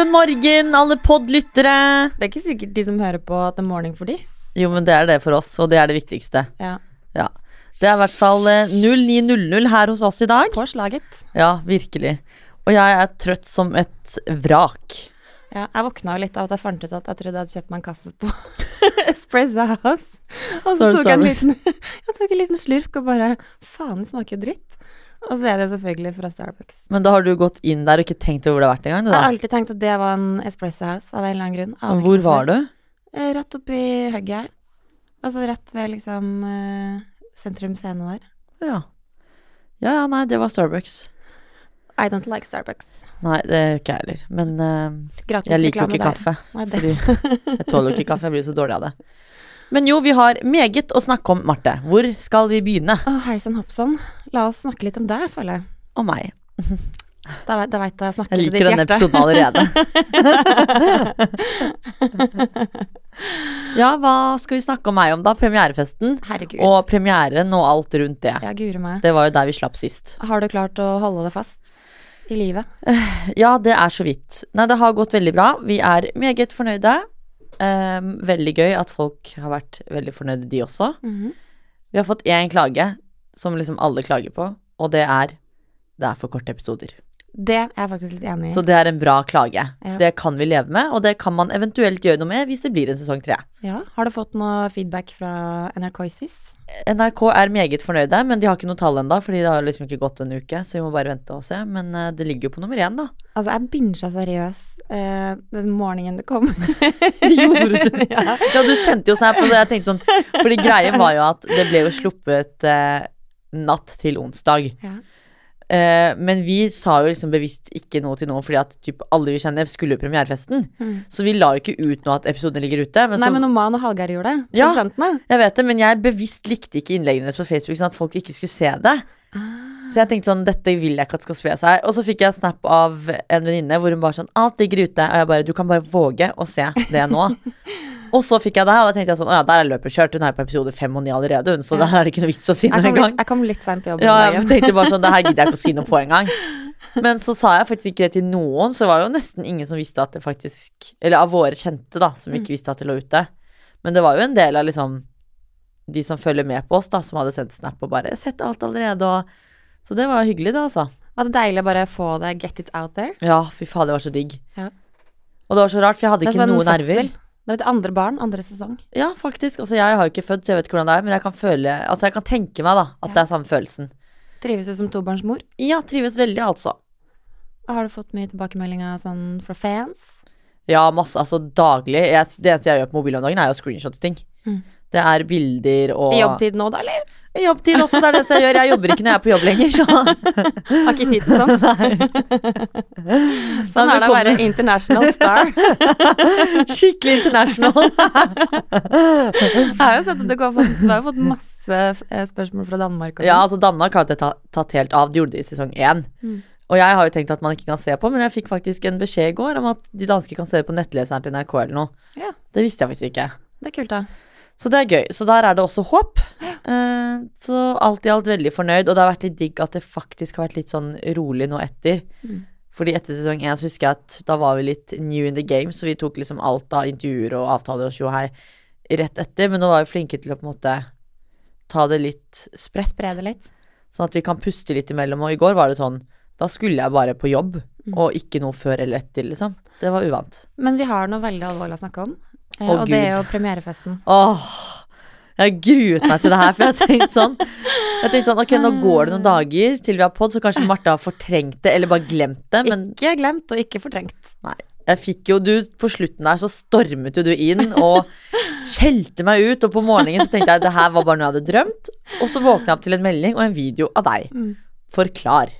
en morgen, alle pod-lyttere. Det er ikke sikkert de som hører på at det er Morning for de. Jo, men det er det for oss, og det er det viktigste. Ja. Ja. Det er i hvert fall eh, 0900 her hos oss i dag. På slaget. Ja, virkelig. Og jeg er trøtt som et vrak. Ja, jeg våkna jo litt av at jeg fant ut at jeg trodde jeg hadde kjøpt meg en kaffe på Espresso House. Og så er tok jeg en liten, jeg tok en liten slurk og bare Faen, det smaker jo dritt. Og så er det selvfølgelig fra Starbucks. Men da har du gått inn der og ikke tenkt over hvor det har vært engang? Jeg har alltid tenkt at det var en Espresso House av en eller annen grunn. Aner Hvor var du? Eh, Rett oppi hugget her. Altså rett ved liksom eh, sentrum scene der. Ja. Ja, ja, nei, det var Starbucks. I don't like Starbucks. Nei, det gjør ikke jeg heller. Men uh, jeg liker jo ikke kaffe. Nei. Fordi jeg tåler jo ikke kaffe, jeg blir så dårlig av det. Men jo, vi har meget å snakke om, Marte. Hvor skal vi begynne? Å, hei sann, hoppsann. La oss snakke litt om deg, føler jeg. Og meg. Da, da veit jeg jeg snakker Jeg til ditt liker denne episoden allerede. ja, hva skal vi snakke om meg om da? Premierefesten. Herregud. Og premieren og alt rundt det. ja, guri meg. Det var jo der vi slapp sist. Har du klart å holde det fast i livet? Ja, det er så vidt. Nei, det har gått veldig bra. Vi er meget fornøyde. Ehm, veldig gøy at folk har vært veldig fornøyde, de også. Mhm. Vi har fått én klage som liksom alle klager på, og det er det er for korte episoder. Det er jeg faktisk litt enig i. Så det er en bra klage. Ja. Det kan vi leve med, og det kan man eventuelt gjøre noe med hvis det blir en sesong tre. Ja, Har du fått noe feedback fra NRK SIS? NRK er meget fornøyde, men de har ikke noe tall ennå, fordi det har liksom ikke gått en uke, så vi må bare vente og se. Men eh, det ligger jo på nummer én, da. Altså, jeg binga seriøs eh, den morgenen det kom. Gjorde du? ja. Ja, du sendte jo snap, og jeg tenkte sånn Fordi greien var jo at det ble jo sluppet uh, natt til onsdag. Ja. Uh, men vi sa jo liksom bevisst ikke noe til noen, fordi at typ, alle vi kjenner skulle jo premierefesten. Mm. Så vi la jo ikke ut nå at episoden ligger ute. Men Nei, så, men Oman og Hallgeir gjorde det. Ja. Jeg vet det, men jeg bevisst likte ikke innleggene deres på Facebook, sånn at folk ikke skulle se det. Så jeg tenkte sånn, dette vil jeg ikke at skal spre seg. Og så fikk jeg snap av en venninne hvor hun bare sånn, alt ligger ute. Og jeg bare, du kan bare våge å se det nå. og så fikk jeg det her, og da tenkte jeg sånn, å ja, der er løpet kjørt. Hun er på episode fem og ni allerede, hun, så Ja. der er det ikke noe vits å si noe engang. jeg kom litt seint på jobb. Ja, jeg tenkte bare sånn, det her gidder jeg ikke å si noe på engang. Men så sa jeg faktisk ikke det til noen, så det var jo nesten ingen som visste at det faktisk Eller av våre kjente, da, som ikke visste at det lå ute. Men det var jo en del av liksom de som følger med på oss, da, som hadde sendt snap og bare 'sett alt allerede', og Så det var hyggelig, det, altså. Var det deilig å bare få det get it out there? Ja, fy faen, det var så digg. Ja. Og det var så rart, for jeg hadde ikke noe nerver. Det er et andre barn, andre sesong. Ja, faktisk. Altså, jeg har jo ikke født, så jeg vet ikke hvordan det er, men jeg kan føle Altså, jeg kan tenke meg, da, at Ja. det er samme følelsen. Trives du som tobarnsmor? Ja, trives veldig, altså. Har du fått mye tilbakemeldinger sånn fra fans? Ja, masse. Altså daglig. Jeg, det eneste jeg gjør på mobilen om dagen, er jo å screenshotte ting. Mm. Det er bilder og I jobbtid nå, da, eller? I jobbtid også, det er det jeg gjør. Jeg jobber ikke når jeg er på jobb lenger, så Har ikke tid til sånt. sånn er det det å være international star. Skikkelig international. Jeg har jo sett at du har har fått masse eh, spørsmål fra Danmark og Ja, sånn. altså Danmark har jo ta- tatt helt av. De gjorde det i sesong én. Mm. Og jeg har jo tenkt at man ikke kan se på, men jeg fikk faktisk en beskjed i går om at de danske kan se det på nettleseren til NRK eller noe. Ja. Det visste jeg faktisk ikke. Det er kult, da. Så det er gøy. Så der er det også håp. Uh, så alt i alt veldig fornøyd, og det har vært litt digg at det faktisk har vært litt sånn rolig nå etter. Mm. Fordi etter sesong én så husker jeg at da var vi litt new in the game, så vi tok liksom alt av intervjuer og avtaler og tjo her rett etter, men nå var vi flinke til å på en måte ta det litt spredt. Spre det litt. Sånn at vi kan puste litt imellom, og i går var det sånn da skulle jeg bare på jobb, Mm. og ikke noe før eller etter, liksom. Det var uvant. Men vi har noe veldig alvorlig å snakke om, Å, og det er jo premierefesten. Åh, jeg gruet meg til det her, for jeg har tenkt sånn Jeg tenkte sånn, ok, nå går det noen dager til vi har pod, så kanskje Marte har fortrengt det, eller bare glemt det, men Ikke glemt og ikke fortrengt. nei. Jeg fikk jo, du, på slutten der så stormet jo du inn og skjelte meg ut, og på morgenen så tenkte jeg det her var bare noe jeg hadde drømt, og så våkna jeg opp til en melding og en video av deg. Mm. Forklar.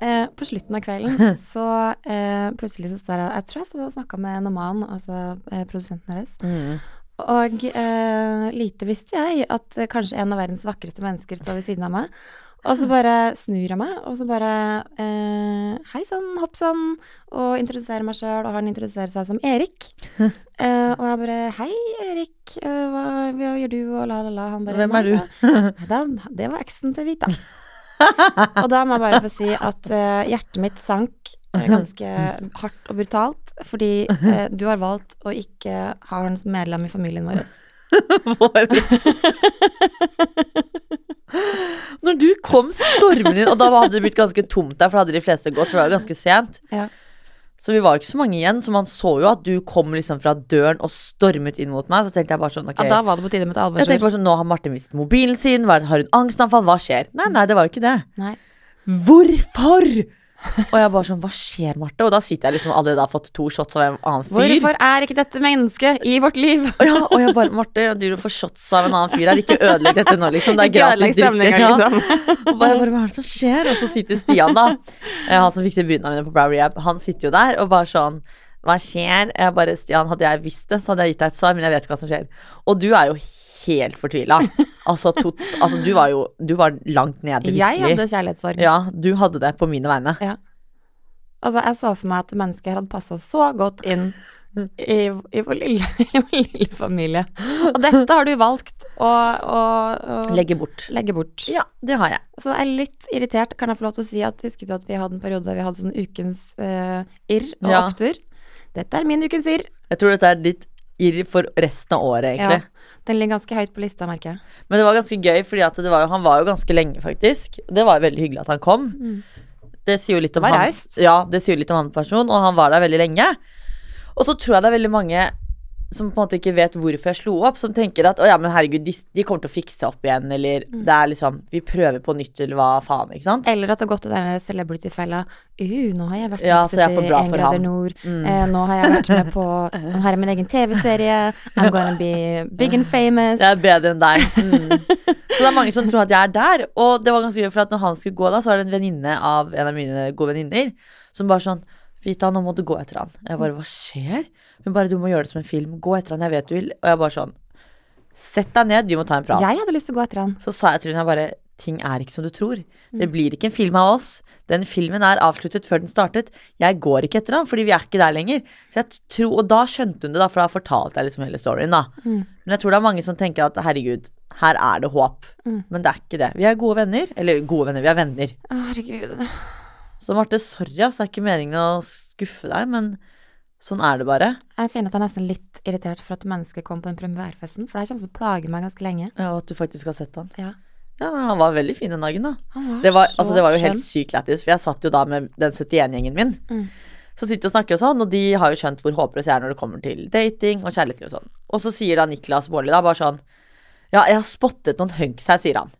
Eh, på slutten av kvelden så eh, plutselig så står jeg Jeg tror jeg så snakka med Noman, altså eh, produsenten deres. Mm. Og eh, lite visste jeg at kanskje en av verdens vakreste mennesker står ved siden av meg. Og så bare snur jeg meg, og så bare eh, Hei sann, hopp sann. Og introduserer meg sjøl, og han introduserer seg som Erik. Eh, og jeg bare Hei, Erik. Eh, hva, hva gjør du? Og la, la, la. Han bare Hvem er du?» da- da- Det var eksen til Vita. Og da må jeg bare få si at uh, hjertet mitt sank eh, ganske hardt og brutalt, fordi uh, du har valgt å ikke ha han som medlem i familien vår. Vår. Når du kom stormende inn, og da hadde det blitt ganske tomt der, for da hadde de fleste gått, for det var ganske sent. Ja. Så vi var ikke så mange igjen, så man så jo at du kom liksom fra døren og stormet inn mot meg. Så tenkte jeg bare sånn, ok Ja, da var det på tide med et Jeg tenkte bare sånn, Nå har Martin mistet mobilen sin, har hun angstanfall, hva skjer? Nei, nei, det var jo ikke det. Nei. Hvorfor? Og jeg bare sånn, hva skjer, Marte? Og da sitter jeg liksom allerede har fått to shots av en annen fyr. Hvorfor er ikke dette mennesket i vårt liv? Og, ja, og jeg bare, Marte, du får shots av en annen fyr her, ikke ødelegg dette nå, liksom. Det er gratis drikke. Ja. liksom. Og bare, bare, hva er det som skjer? Og så sitter Stian, da, eh, han som fikser brynene mine på Brow Rehab, han sitter jo der og bare sånn hva skjer? Jeg bare, Stian, Hadde jeg visst det, så hadde jeg gitt deg et svar, men jeg vet ikke hva som skjer. Og du er jo helt fortvila. Altså, altså, du var jo Du var langt nede, virkelig. Jeg hadde kjærlighetssorg. Ja, du hadde det på mine vegne. Altså, jeg så for meg at mennesker hadde passa så godt inn i, i, vår lille, i vår lille familie. Og dette har du valgt å, å, å Legge bort. legge bort. Ja, det har jeg. Så jeg er litt irritert. Kan jeg få lov til å si at husket du at vi hadde en periode der vi hadde sånn ukens eh, irr og Ja. opptur? Dette er min ukens irr. Jeg tror dette er ditt irr for resten av året, egentlig. Ja. Den ligger ganske høyt på lista, merker jeg. Men det var ganske gøy, fordi var jo, han var jo ganske lenge, faktisk. Det var jo veldig hyggelig at han kom. Det sier jo litt om han. Ja, det sier jo litt om han person, og han var der veldig lenge. Og så tror jeg det er veldig mange som på en måte ikke vet hvorfor jeg slo opp, som tenker at å ja, men herregud, de, de kommer til å fikse opp igjen, eller Mm. det er liksom Vi prøver på nytt, eller hva faen, ikke sant? Eller at det har gått til den celebrity-fella. Uh, nå har jeg vært Ja, med så jeg for bra 71 for grader han. nord. Mm. Eh, nå har jeg vært med på Nå har jeg min egen TV-serie. I'm gonna be big and famous. Jeg er bedre enn deg. Mm. Så det er mange som tror at jeg er der. Og det var ganske gøy, for at når han skulle gå, da, så var det en venninne av en av mine gode venninner som bare sånn Vita, nå må du gå etter han. Jeg bare, hva skjer? Hun bare, du må gjøre det som en film. Gå etter han, jeg vet du vil. Og jeg bare sånn, sett deg ned, du må ta en prat. Jeg hadde lyst til å gå etter han. Så sa jeg til henne, bare, ting er ikke som du tror. Det Mm. blir ikke en film av oss. Den filmen er avsluttet før den startet. Jeg går ikke etter han, fordi vi er ikke der lenger. Så jeg tror, og da skjønte hun det, da, for da fortalte jeg liksom hele storyen, da. Mm. Men jeg tror det er mange som tenker at herregud, her er det håp. Mm. Men det er ikke det. Vi er gode venner. Eller gode venner, vi er venner. Herregud. Så Marte, sorry, ass. Det er ikke meningen å skuffe deg, men sånn er det bare. Jeg kjenner at jeg er nesten litt irritert for at mennesket kom på den premierefesten, for det har kommet til å plage meg ganske lenge. Ja, og at du faktisk har sett han. Ja. Ja, han var veldig fin den dagen, da. Han var, Det var, så altså, det var jo helt sykt lættis, for jeg satt jo da med den 71-gjengen min. Mm. Så sitter og snakker og sånn, og de har jo skjønt hvor håpløs jeg er når det kommer til dating og kjærlighetsliv og sånn. Og så sier da Niklas Baarli da bare sånn Ja, jeg har spottet noen hunks her, sier han.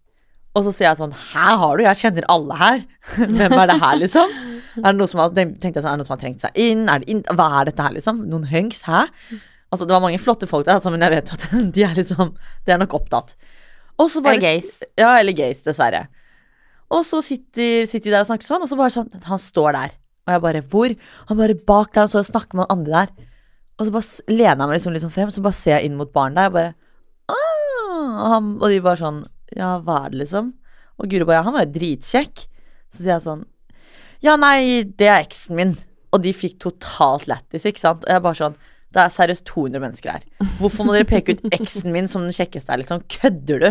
Og så sier jeg sånn Hæ, har du? Jeg kjenner alle her. Hvem er det her, liksom? Er det noe som har, tenkte jeg sånn, er det noe som har trengt seg inn? Er det inn? Hva er dette her, liksom? Noen hunks? Hæ? Altså, det var mange flotte folk der, altså, men jeg vet jo at de er liksom De er nok opptatt. Og så bare Eller gays. Ja, eller gays, dessverre. Og så sitter, sitter vi der og snakker sånn, og så bare sånn Han står der. Og jeg bare Hvor? Han bare bak der, og så snakker med han andre der. Og så bare lener jeg meg liksom, liksom frem, så bare ser jeg inn mot baren der, og bare ah, og, han, og de bare sånn Ja, hva er det, liksom? Og Guro bare Ja, Han var jo dritkjekk. Så sier jeg sånn Ja, nei, det er eksen min. Og de fikk totalt lættis, ikke sant? Og jeg bare sånn Det er seriøst 200 mennesker her. Hvorfor må dere peke ut eksen min som den kjekkeste her, liksom? Kødder du?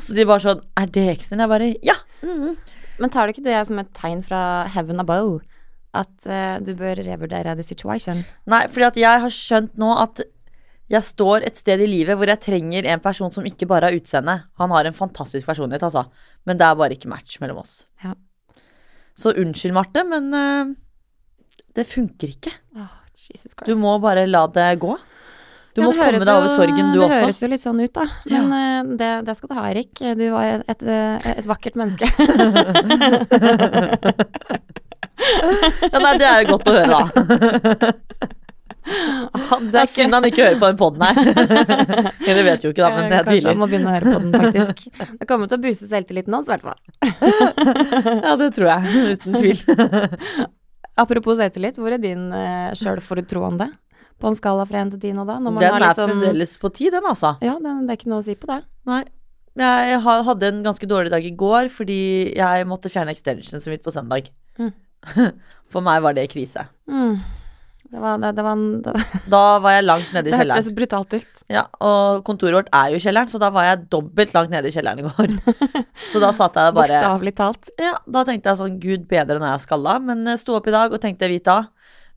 Så de bare sånn Er det eksen din? Jeg bare Ja. mhm. Men tar du ikke det som et tegn fra heaven above? At uh, du bør revurdere the situation? Nei, fordi at jeg har skjønt nå at jeg står et sted i livet hvor jeg trenger en person som ikke bare har utseende. Han har en fantastisk personlighet, altså. Men det er bare ikke match mellom oss. Ja. Så unnskyld, Marte, men uh, det funker ikke. Oh, Jesus Du må bare la det gå. Du Ja, må komme deg over sorgen, du det også. høres jo litt sånn ut, da. Men eh, det, det skal du ha, Erik. Du var et, et, et vakkert menneske. Ja, nei, det er jo godt å høre, da. Det er synd han ikke hører på den poden her. Eller vet jo ikke, da, men jeg tviler. Kanskje han må begynne å høre på den, faktisk. Det kommer til å buse selvtilliten hans, i hvert fall. Ja, det tror jeg. Uten tvil. Apropos selvtillit, hvor er din uh, sjølfortroende? På en skala fra én til ti nå, da? Den har er sånn fremdeles på tid, den, altså. Ja, det, det er ikke noe å si på det. Nei. Jeg hadde en ganske dårlig dag i går fordi jeg måtte fjerne extensionen mitt på søndag. Mm. For meg var det krise. Mm. Det, var, det, det, var, en- det, Da var jeg langt nede i det kjelleren. hørtes brutalt ut. Ja, og kontoret vårt er jo kjelleren, så da var jeg dobbelt langt nede i kjelleren i går. Så da satt jeg bare Bokstavelig talt. Ja, da tenkte jeg sånn, gud bedre når jeg er skalla, men jeg sto opp i dag og tenkte, Vita,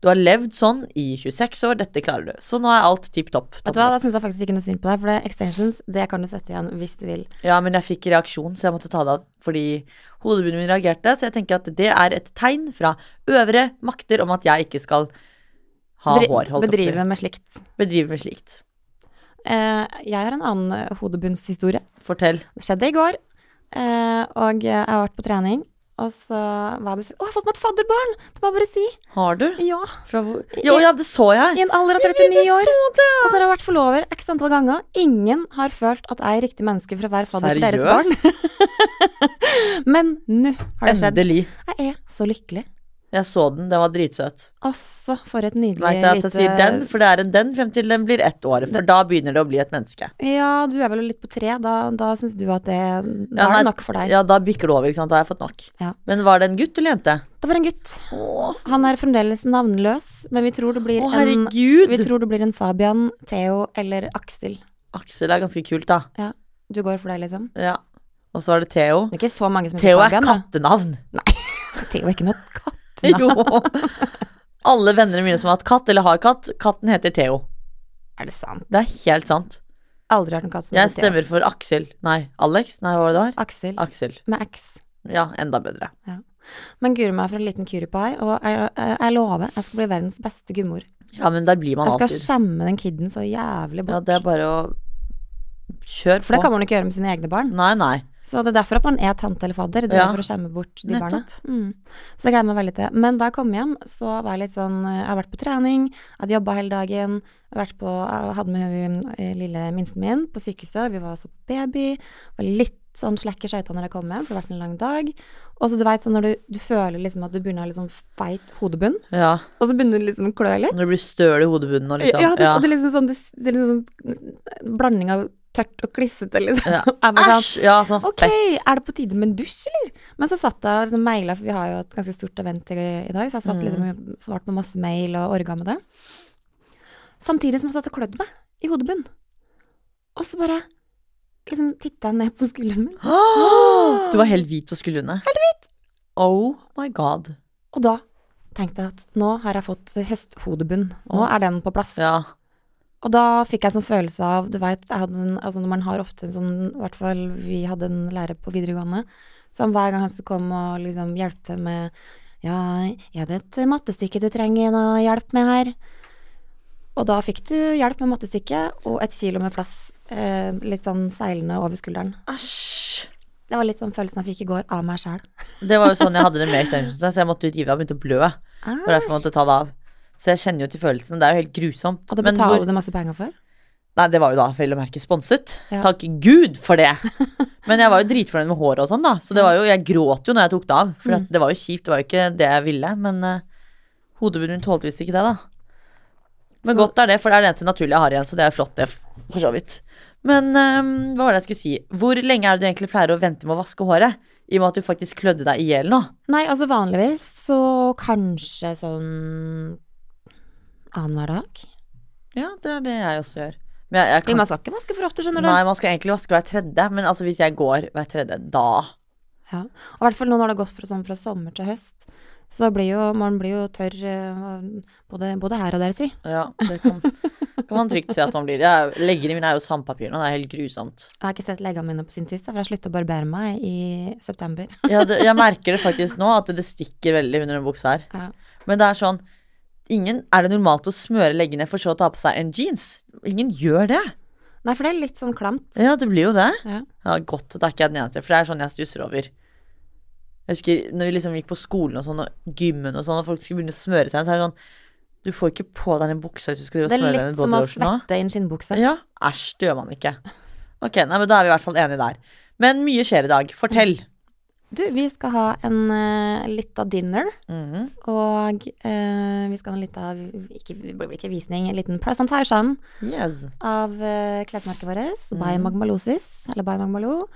du har levd sånn i 26 år, dette klarer du. Så nå er alt tipp topp. Vet du hva, Da syns jeg faktisk ikke noe synd på deg, for det extensions det kan du sette igjen hvis du vil. Ja, men jeg fikk reaksjon, så jeg måtte ta det av, fordi hodebunnen min reagerte, så jeg tenker at det er et tegn fra øvre makter om at jeg ikke skal ha Dri- hår, holdt. Bedrive med slikt. Bedrive med slikt. Eh, jeg har en annen eh, hodebunnshistorie. Fortell. Det skjedde i går, eh, og jeg har vært på trening. Og så var jeg Å, jeg har fått meg et fadderbarn! Det må jeg bare si. Har du? Ja. Fra hvor? Jo, ja, det så jeg. I en alder av 39 jeg år. så det. Og så har jeg vært forlover x antall ganger. Ingen har følt at jeg er riktig menneske for å være fadder for deres barn. Men nå har det skjedd. Endelig. Jeg er så lykkelig. Jeg så den, den var dritsøt. Altså, for et nydelig Merk deg at jeg sier den, for det er en den frem til den blir ett år. For da begynner det å bli et menneske. Ja, du er vel litt på tre. Da, da syns du at det Da Ja, er det nok for deg. Ja, da bikker det over, ikke sant. Da har jeg fått nok. Ja. Men var det en gutt eller jente? Det var en gutt. Åh. Han er fremdeles navnløs, men vi tror det blir Åh, en! Vi tror det blir en Fabian, Theo eller Aksel. Aksel er ganske kult, da. Ja. Du går for deg, liksom? Ja. Og så er det Theo. Det er ikke så mange som heter Theo er kattenavn. da. Nei, Theo er ikke noe Jo. Alle vennene mine som har hatt katt, eller har katt, katten heter Theo. Er det sant? Det er helt sant. Aldri hørt om katt som Jeg heter Theo. stemmer for Aksel. Nei, Alex? Nei, hva var det det var? Aksel. Aksel. Med X. Ja, enda bedre. Men guri meg for en liten curie og jeg, jeg, jeg lover, jeg skal bli verdens beste gudmor. Ja, men der blir man Jeg skal skjemme den kiden så jævlig bort. Ja, det er bare å kjøre på. For det kan man ikke gjøre med sine egne barn. Nei, nei. Så det er derfor at man er tante eller fadder. Det er Ja. for å skjemme bort de Nettopp. barna. Mm. Så det gleder jeg meg veldig til. Men da jeg kom hjem, så var jeg litt sånn Jeg har vært på trening, jeg hadde jobba hele dagen. Vært på, jeg hadde med eh, lille minsten min på sykehuset, vi var så baby. Var litt sånn slekk i skøyta når jeg kom hjem, for det har vært en lang dag. Og så du veit sånn når du, du føler liksom at du begynner å ha litt sånn feit hodebunn, Ja. og så begynner du liksom å klø litt. Når det blir støl i hodebunnen og liksom. Ja, det, ja. og det er liksom sånn, det, det er liksom sånn blanding av tørt og klissete, liksom. Ja. Bare sånn, Æsj! Ja, sånn Ok, fett. er det på tide med en dusj, eller? Men så satt jeg og liksom maila, for vi har jo et ganske stort event i, i dag, så jeg satt Mm. liksom og svarte på masse mail og orga med det. Samtidig som jeg satt og klødde meg i hodebunnen. Og så bare liksom titta ned på skulderen min, Du var helt hvit på skuldrene. Helt hvit. Oh my god. og da tenkte jeg at nå har jeg fått høsthodebunn. Nå er den på plass. Ja. Og da fikk jeg sånn følelse av Du veit, Altså man har ofte en sånn I hvert fall vi hadde en lærer på videregående som hver gang han skulle komme og liksom hjelpe til med Ja, er det et mattestykke du trenger noe hjelp med her? Og da fikk du hjelp med mattestykket og et kilo med flass eh, litt sånn seilende over skulderen. Æsj. Det var litt sånn følelsen jeg fikk i går av meg sjæl. Det var jo sånn jeg hadde det med extensions, så jeg måtte rive av og begynte å blø. Og derfor derfor jeg måtte ta det av. Så jeg kjenner jo til følelsen. Det er jo helt grusomt. Og det betaler hvor- du masse penger for? Nei, det var jo da vel å merke sponset. Ja. Takk Gud for det. Men jeg var jo dritfornøyd med håret og sånn, da. Så det var jo, jeg gråt jo når jeg tok det av. For Mm. det var jo kjipt, det var jo ikke det jeg ville. Men uh, hodebunnen min tålte visst ikke det, da. Men Så- godt er det, for det er det eneste naturlige jeg har igjen, så det er flott, det, for så vidt. Men um, hva var det jeg skulle si? Hvor lenge er det du egentlig pleier å vente med å vaske håret? I og med at du faktisk klødde deg i hjel nå. Nei, altså vanligvis så kanskje sånn annenhver dag. Ja, det er det jeg også gjør. Men jeg, jeg kan, man skal ikke vaske for ofte, skjønner du. nei, man skal egentlig vaske hver tredje, men altså hvis jeg går hver tredje, da Ja. Og i hvert fall nå når det har gått fra, sånn, fra sommer til høst, så blir jo man blir jo tørr eh, både, både her og der, si. Ja, det kan, kan man trygt si at man blir. Jeg, leggene mine er jo sandpapir nå, det er helt grusomt. Jeg har ikke sett leggene mine på sin tid, for jeg sluttet å barbere meg i september. Ja, det, jeg merker det faktisk nå, at det stikker veldig under den buksa her. Ja. Men det er sånn ingen, Er det normalt å smøre leggene for så å ta på seg en jeans? Ingen gjør det. Nei, for det er litt sånn klamt. Ja, det blir jo det. Ja. Ja, godt at det er ikke er den eneste, for det er sånn jeg stusser over. Jeg husker når vi liksom gikk på skolen og sånn, og gymmen og sånn, og folk skulle begynne å smøre seg, så er det sånn Du får ikke på deg den buksa hvis du skal smøre deg med bodylotion nå. Det er litt som å svette i en skinnbukse. Ja, æsj, det gjør man ikke. Ok, nei, men da er vi i hvert fall enige der. Men mye skjer i dag. Fortell. Du, vi skal ha en uh, lita dinner, Mhm. og uh, vi skal ha en lita ikke, ikke visning, en liten presentation Yes. av uh, klesmerket vårt, By Mhm. Magmalosis, eller By Magmalo.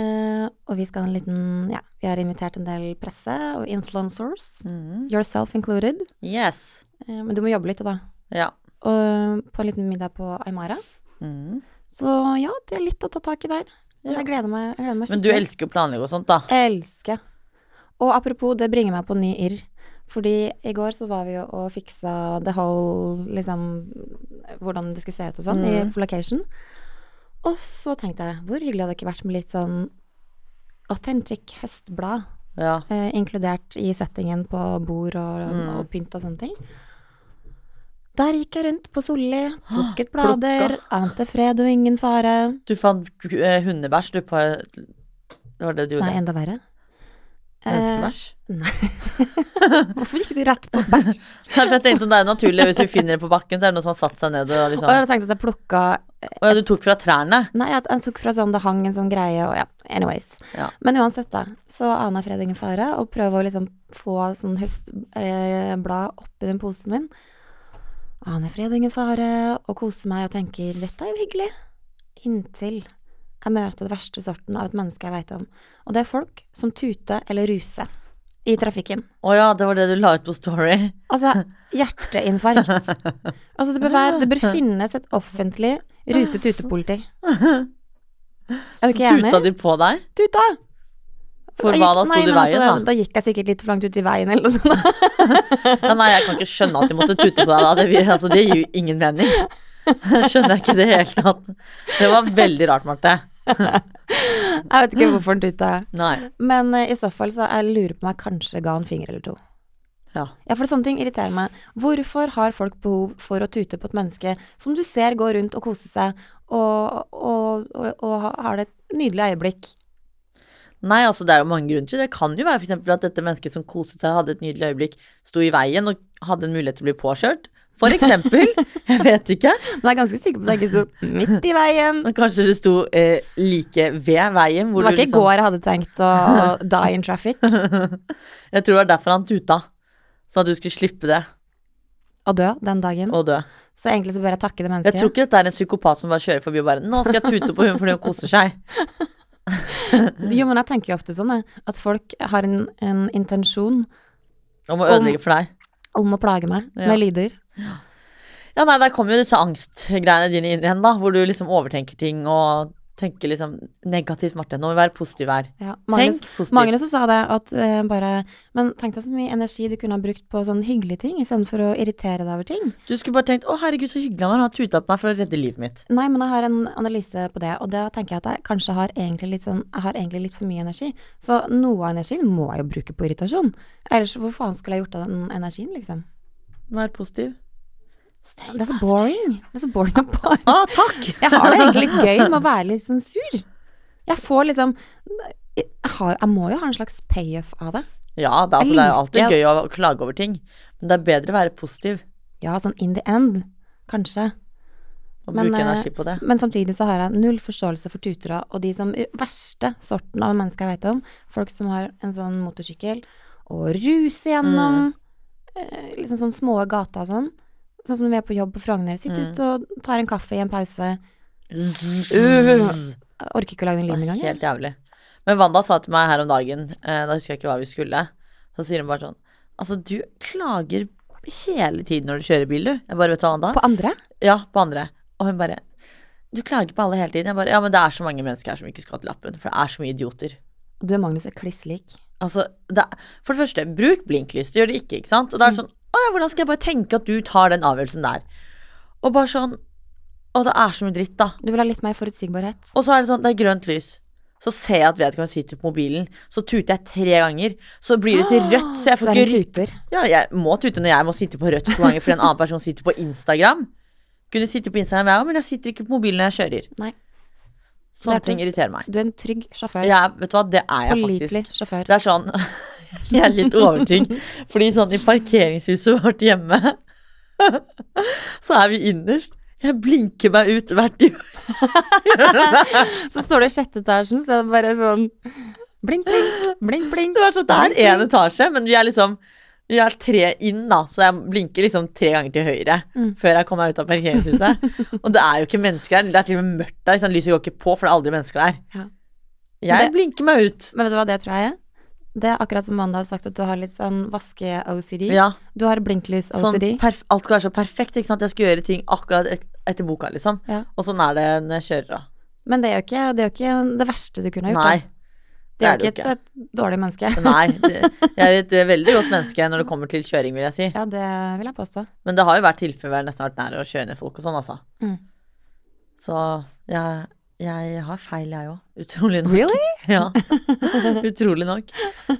Eh, og vi skal ha en liten Ja, vi har invitert en del presse og influencers. Mm. Yourself included. Yes. Uh, men du må jobbe litt, da. Ja. Og på en liten middag på Aymara. Mm. Så ja, det er litt å ta tak i der. Ja. Jeg gleder meg, jeg gleder meg Men du elsker å planlegge og sånt, da. Elsker. Og apropos, det bringer meg på ny irr. Fordi i går så var vi jo og fiksa the whole liksom Hvordan det skulle se ut og sånn i Mm. på location. Og så tenkte jeg, hvor hyggelig hadde det ikke vært med litt sånn authentic høstblad Ja. eh, inkludert i settingen på bord og, Mm. og pynt og sånne ting. Der gikk jeg rundt på Solli, plukket blader, ante fred og ingen fare. Du fant eh, hundebæsj, du, på Det var det du gjorde? Nei, enda verre. Eh, nei. Hvorfor gikk du rett på bæsj? For jeg tenkte sånn, Det er jo naturlig hvis vi finner det på bakken, så er det noen som har satt seg ned og liksom Og jeg tenkte at jeg plukka Å ja, du tok fra trærne? Nei, jeg, jeg tok fra sånn det hang en sånn greie, og ja, anyways. Ja. Men uansett, da, så aner fred ingen fare, og prøver å liksom få sånn høstblad eh, oppi den posen min. Aner fred ingen fare, og koser meg og tenker dette er jo hyggelig. Inntil jeg møter det verste sorten av et menneske jeg veit om. Og det er folk som tuter eller ruser i trafikken. Å ja, det var det du la ut på Story. Altså, hjerteinfarkt. Altså, det bør, være, det bør finnes et offentlig ruse-tute-politi. Er du Så ikke enig? tuta de på deg? Tuta! For hva da? Sto du i veien, altså, da? Da gikk jeg sikkert litt for langt ut i veien, eller noe sånt. Ja, nei, jeg kan ikke skjønne at de måtte tute på deg da. Det, altså, det gir jo ingen mening. Skjønner jeg ikke i det hele tatt. Det var veldig rart, Marte. Jeg vet ikke hvorfor han tutta. Men uh, i så fall så jeg lurer på om jeg kanskje ga en finger eller to. Ja. Ja, for sånne ting irriterer meg. Hvorfor har folk behov for å tute på et menneske som du ser går rundt og koser seg, og, og, og, og har det et nydelig øyeblikk? Nei, altså det er jo mange grunner til det. Det kan jo være eksempel at dette mennesket som koset seg, hadde et nydelig øyeblikk, sto i veien og hadde en mulighet til å bli påkjørt. For eksempel. Jeg vet ikke. Men jeg er ganske sikker på at jeg ikke sto midt i veien. Men kanskje du sto eh, like ved veien. Det var ikke i liksom, går jeg hadde tenkt å die in traffic. Jeg tror det var derfor han tuta. Sånn at du skulle slippe det Å dø den dagen. Å dø. Så egentlig så bør jeg takke det mennesket. Jeg tror ikke dette er en psykopat som bare kjører forbi og bare 'Nå skal jeg tute på hun fordi hun koser seg'. Jo, men jeg tenker jo ofte sånn, jeg, at folk har en, en intensjon Om å ødelegge for deg. om å plage meg Ja. med lyder. Ja, nei, der kommer jo disse angstgreiene dine inn igjen, da. Hvor du liksom overtenker ting og tenker liksom negativt, Marte. Nå må vi være positive her. Ja, Magnus, Tenk positivt. Magnus sa det at uh, bare Men tenk deg så mye energi du kunne ha brukt på sånne hyggelige ting istedenfor å irritere deg over ting. Du skulle bare tenkt 'Å, herregud, så hyggelig han har tuta på meg for å redde livet mitt'. Nei, men jeg har en analyse på det, og da tenker jeg at jeg kanskje har egentlig litt sånn Jeg har egentlig litt for mye energi. Så noe av energien må jeg jo bruke på irritasjon. Ellers hvor faen skulle jeg gjort av den energien, liksom? Vær positiv. Stay Det er så boring. Det er så boring å bare Ah, takk! Jeg har det egentlig litt gøy med å være litt sånn sur. Jeg får liksom jeg, har, jeg må jo ha en slags payoff av det. Ja, det, altså, det er jo alltid gøy å klage over ting, men det er bedre å være positiv Ja, sånn in the end, kanskje. og Men, bruke eh, energi på det. Men samtidig så har jeg null forståelse for tutere og de som verste sorten av mennesker jeg vet om. Folk som har en sånn motorsykkel og ruser gjennom mm. liksom sånn små gater og sånn. Sånn som når vi er på jobb på Frogner. Sitt Mm. ut og tar en kaffe i en pause. Zzz. Orker ikke å lage den lyden engang. Helt jævlig. Men Wanda sa til meg her om dagen, eh, da husker jeg ikke hva vi skulle, så sier hun bare sånn Altså, du klager hele tiden når du kjører bil, du. Jeg bare, vet du hva, Wanda? På andre? Ja, på andre. Og hun bare Du klager på alle hele tiden. Jeg bare Ja, men det er så mange mennesker her som ikke skulle hatt lappen, for det er så mye idioter. Du og Magnus er kliss lik. Altså, det, er- for det første, bruk blinklys. Det gjør det ikke, ikke sant? Og da er det sånn Å ja, hvordan skal jeg bare tenke at du tar den avgjørelsen der? Og bare sånn Å, det er så mye dritt, da. Du vil ha litt mer forutsigbarhet. Og så er det sånn, det er grønt lys. Så ser jeg at vedkommende sitter på mobilen, så tuter jeg tre ganger. Så blir det til rødt, så jeg får ikke tuter. Ja, jeg må tute når jeg må sitte på rødt to ganger fordi en annen person sitter på Instagram. Kunne sitte på Instagram, jeg òg, men jeg sitter ikke på mobilen når jeg kjører. Nei. Sånne ting irriterer meg. Du er en trygg sjåfør. Ja, vet du hva, det er jeg Pålitelig faktisk. sjåfør. Det er sånn Jeg er litt overtrygg. Fordi sånn i parkeringshuset vårt hjemme, så er vi innerst. Jeg blinker meg ut hvert hjørne. Så står det i sjette etasjen, så er det bare sånn blink, blink, blink, blink. Det sånn, det er én etasje, men vi er liksom vi er tre inn, da, så jeg blinker liksom tre ganger til høyre Mm. før jeg kommer meg ut av parkeringshuset. og det er jo ikke mennesker der. Det er til og med mørkt der. Liksom, lyset går ikke på, for det er aldri mennesker der. Ja. Jeg Det- blinker meg ut. Men vet du hva det tror jeg er? Det er akkurat som Manda har sagt, at du har litt sånn vaske-OCD. Ja, Du har blinklys-OCD. sånn alt skal være så perfekt, ikke sant. Jeg skal gjøre ting akkurat etter boka, liksom. Ja. Og sånn er det når jeg kjører, da. Men det er, jo ikke, det er jo ikke det verste du kunne ha gjort. Nei. Det er det ikke et, et dårlig menneske. Nei. Det, jeg er et eh, veldig godt menneske når det kommer til kjøring, vil jeg si. Ja, det vil jeg påstå. Men det har jo vært tilfeller hvor jeg nesten har vært nær å kjøre ned folk og sånn, altså. Mm. Så jeg, jeg har feil, jeg òg. Utrolig nok. Really? Ja. Utrolig nok.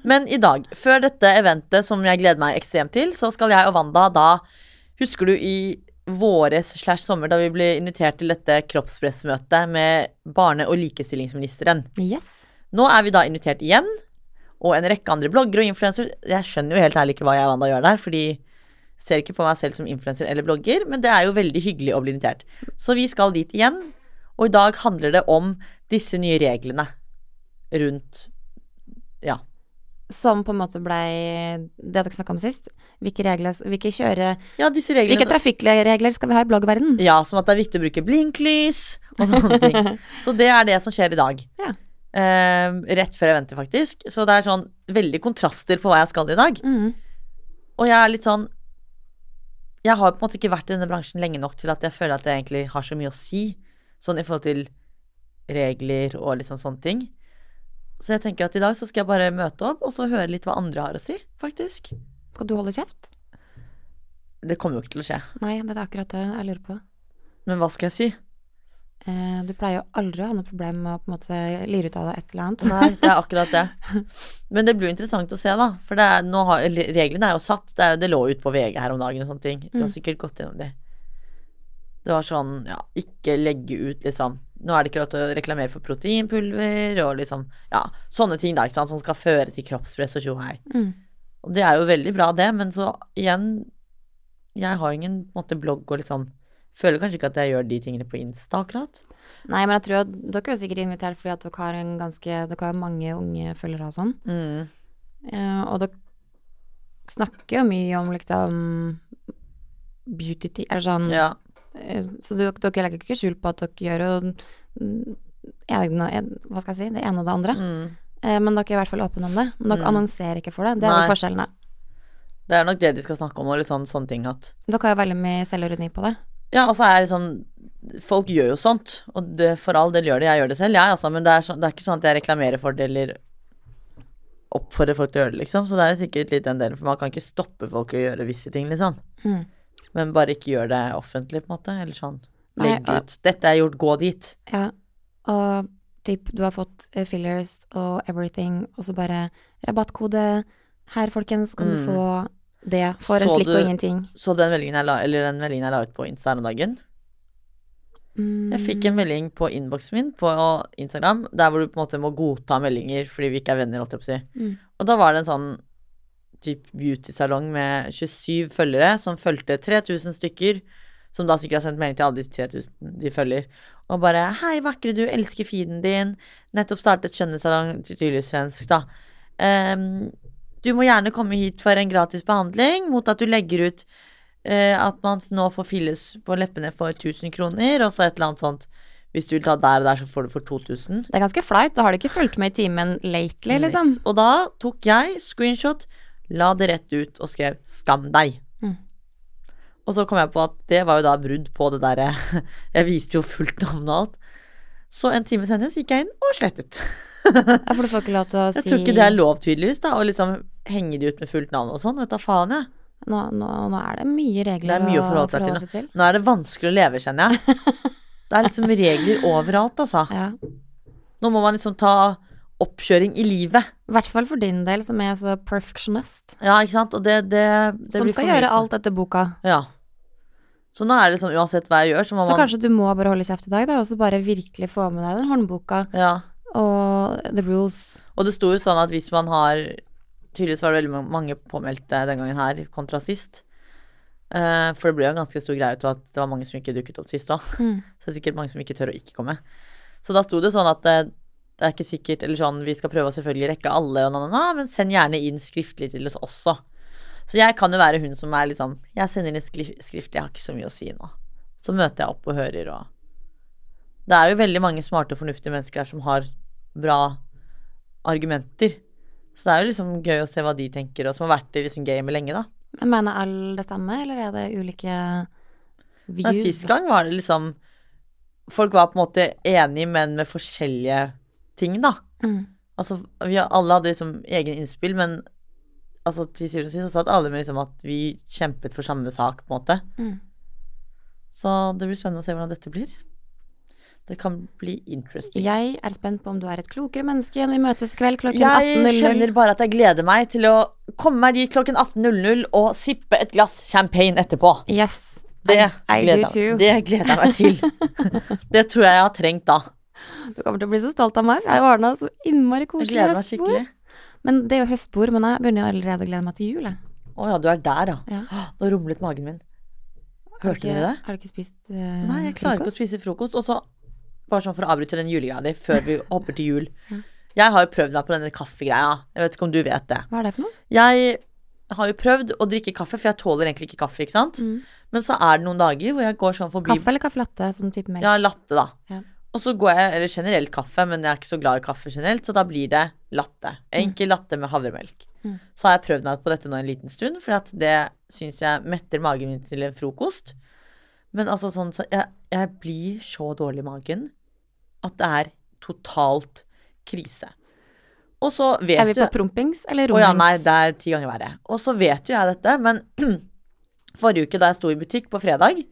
Men i dag, før dette eventet som jeg gleder meg ekstremt til, så skal jeg og Wanda da Husker du i våres slash sommer da vi ble invitert til dette kroppspressmøtet med barne- og likestillingsministeren? Yes. Nå er vi da invitert igjen, og en rekke andre bloggere og influensere. Jeg skjønner jo helt ærlig ikke hva jeg og Wanda gjør der, fordi jeg ser ikke på meg selv som influenser eller blogger, men det er jo veldig hyggelig å bli invitert. Så vi skal dit igjen, og i dag handler det om disse nye reglene rundt Ja. Som på en måte blei det dere snakka om sist. Hvilke regler Hvilke kjøre Ja, disse reglene Hvilke trafikkregler skal vi ha i bloggverden? Ja, som at det er viktig å bruke blinklys og sånne ting. Så det er det som skjer i dag. Ja. Eh, rett før eventet, faktisk. Så det er sånn veldig kontraster på hva jeg skal i dag. Mm. Og jeg er litt sånn Jeg har på en måte ikke vært i denne bransjen lenge nok til at jeg føler at jeg egentlig har så mye å si. Sånn i forhold til regler og liksom sånne ting. Så jeg tenker at i dag så skal jeg bare møte opp og så høre litt hva andre har å si, faktisk. Skal du holde kjeft? Det kommer jo ikke til å skje. Nei, det er akkurat det jeg lurer på. Men hva skal jeg si? Eh, du pleier jo aldri å ha noe problem med å på en måte lire ut av deg et eller annet. Nei, det er akkurat det. Men det blir jo interessant å se, da. For det er, nå har, reglene er jo satt. Det, er, det lå ut på VG her om dagen og sånne ting. Du har Mm. sikkert gått gjennom de. Det var sånn, ja, ikke legge ut, liksom. Nå er det ikke lov til å reklamere for proteinpulver og liksom, ja, sånne ting da, ikke sant, som skal føre til kroppspress og tjohei. Mm. Og det er jo veldig bra, det, men så igjen, jeg har ingen på en måte, blogg og liksom Føler kanskje ikke at jeg gjør de tingene på Insta, akkurat. Nei, men jeg tror at dere er sikkert invitert fordi at dere har en ganske Dere har mange unge følgere og sånn. Mm. Uh, og dere snakker jo mye om liksom beauty Eller sånn Ja. eh, Så dere, dere legger ikke skjul på at dere gjør jo mm, Hva skal jeg si, det ene og det andre. Mm. Uh, men dere er i hvert fall åpne om det. Men dere Mm. annonserer ikke for det. Det er Nei. forskjellene. forskjellen, da. Det er nok det de skal snakke om, og litt sånn, sånne ting at Dere har jo veldig mye selvironi på det. Ja, og så er det sånn Folk gjør jo sånt, og det, for all del gjør det. Jeg gjør det selv, jeg, altså, men det er, så, det er ikke sånn at jeg reklamerer for det eller oppfordrer folk til å gjøre det, liksom. Så det er sikkert litt den delen, for man kan ikke stoppe folk å gjøre visse ting, liksom. Mm. Men bare ikke gjør det offentlig, på en måte. Eller sånn. Nei, Legg og- ut 'Dette er gjort, gå dit'. Ja, og typ du har fått eh, fillers og everything, og så bare rabattkode her, folkens, kan du Mm. få det for en slikk og ingenting. Så den meldingen jeg la, eller den meldingen jeg la ut på Insta her om dagen Mm. Jeg fikk en melding på innboksen min på Instagram der hvor du på en måte må godta meldinger fordi vi ikke er venner, holdt jeg på å si. Mm. Og da var det en sånn type beauty-salong med 27 følgere som fulgte 3000 stykker, som da sikkert har sendt melding til alle disse 3000 de følger, og bare 'Hei, vakre, du elsker feeden din. Nettopp startet skjønnhetssalong', tydeligvis svensk, da. Ehm, du må gjerne komme hit for en gratis behandling mot at du legger ut eh, at man nå får filles på leppene for 1000 kroner, og så et eller annet sånt. Hvis du vil ta der og der, så får du for 2000. Det er ganske flaut, da har du ikke fulgt med i timen lately, liksom. Og da tok jeg screenshot, la det rett ut og skrev 'skam deg'. Mm. Og så kom jeg på at det var jo da brudd på det derre Jeg viste jo fullt navn og alt. Så en time senere så gikk jeg inn og slettet. Ja, for du får ikke lov til å Jeg tror ikke det er lov, tydeligvis, da, å liksom henge de ut med fullt navn og sånn. Vet da faen, jeg. nå, nå, nå er det mye regler Det er mye å forholde seg til, til. Nå er det vanskelig å leve, kjenner jeg. Det er liksom regler overalt, altså. Ja. Nå må man liksom ta oppkjøring i livet. I hvert fall for din del, som er så perfectionist. Ja, ikke sant. Og det, det, det som skal gjøre alt etter boka. Ja. Så nå er det liksom uansett hva jeg gjør, så må Så man kanskje du må bare holde kjeft i dag, da, og så bare virkelig få med deg den håndboka Ja. Og the rules. Og det sto jo sånn at hvis man har Tydeligvis var det veldig mange påmeldte den gangen her kontra sist. Uh, for det ble jo en ganske stor greie ut av at det var mange som ikke dukket opp sist òg. Mm. Så det er sikkert mange som ikke tør å ikke komme. Så da sto det sånn at det, det er ikke sikkert Eller sånn, vi skal prøve å selvfølgelig rekke alle, og na, na, na, men send gjerne inn skriftlig til oss også. Så jeg kan jo være hun som er litt sånn Jeg sender inn skriftlig, jeg har ikke så mye å si nå. Så møter jeg opp og hører og Det er jo veldig mange smarte og fornuftige mennesker her som har bra argumenter. Så det er jo liksom gøy å se hva de tenker, og som har vært i liksom gamet lenge, da. Men mener alle det samme, eller er det ulike views? views? sist gang var det liksom Folk var på en måte enige, men med forskjellige ting, da. Mm. Altså, vi alle hadde liksom egen innspill, men altså, til syvende og sist satt alle med liksom at vi kjempet for samme sak, på en måte. Mm. Så det blir spennende å se hvordan dette blir. Det kan bli interesting. Jeg er spent på om du er et klokere menneske når vi møtes kveld klokken Jeg 18.00. kjenner bare at jeg gleder meg til å komme meg dit klokken 18.00 og sippe et glass champagne etterpå. Yes. Det, I, I gleder, det gleder jeg meg til. det tror jeg jeg har trengt da. Du kommer til å bli så stolt av meg. Jeg ordna så innmari Jeg koselig høstbord. skikkelig. Men det er jo høstbord, men jeg begynner allerede å glede meg til jul. jeg. Å ja, du er der, da. Ja. Nå rumlet magen min. Hørte dere det? Har du ikke spist uh, Nei, jeg klarer ikke å spise frokost. Og så, bare sånn for å avbryte den julegreia di før vi hopper til jul. Jeg har jo prøvd meg på denne kaffegreia. Jeg vet ikke om du vet det. Hva er det for noe? Jeg har jo prøvd å drikke kaffe, for jeg tåler egentlig ikke kaffe, ikke sant. Mm. Men så er det noen dager hvor jeg går sånn forbi Kaffe eller kaffe latte? Sånn type melk? Ja, latte, da. Ja. Og så går jeg, eller generelt kaffe, men jeg er ikke så glad i kaffe generelt, så da blir det latte. Enkel latte med havremelk. Mm. Så har jeg prøvd meg på dette nå en liten stund, for det syns jeg metter magen min til en frokost. Men altså sånn, så jeg, jeg blir så dårlig i magen at det er totalt krise. Og så vet Er vi på prompings eller å ja, nei, det er ti ganger verre. Og så vet jo jeg dette, men forrige uke da jeg sto i butikk på fredag,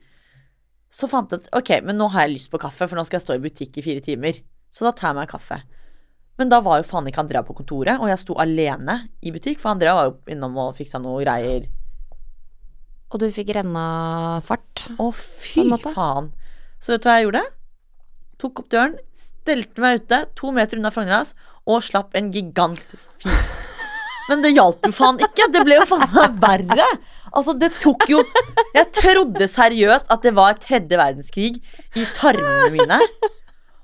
så fant jeg at ok, men nå har jeg lyst på kaffe, for nå skal jeg stå i butikk i fire timer. Så da tar jeg meg en kaffe. Men da var jo faen ikke Andrea på kontoret, og jeg sto alene i butikk, for Andrea var jo innom og fiksa noe greier. Og du fikk renna fart? Å, fy faen. Så vet du hva jeg gjorde? Tok opp døren, stelte meg ute, to meter unna Frogneras, og slapp en gigantfis. Men det hjalp jo faen ikke. Det ble jo faen verre. Altså, det tok jo Jeg trodde seriøst at det var tredje verdenskrig i tarmene mine.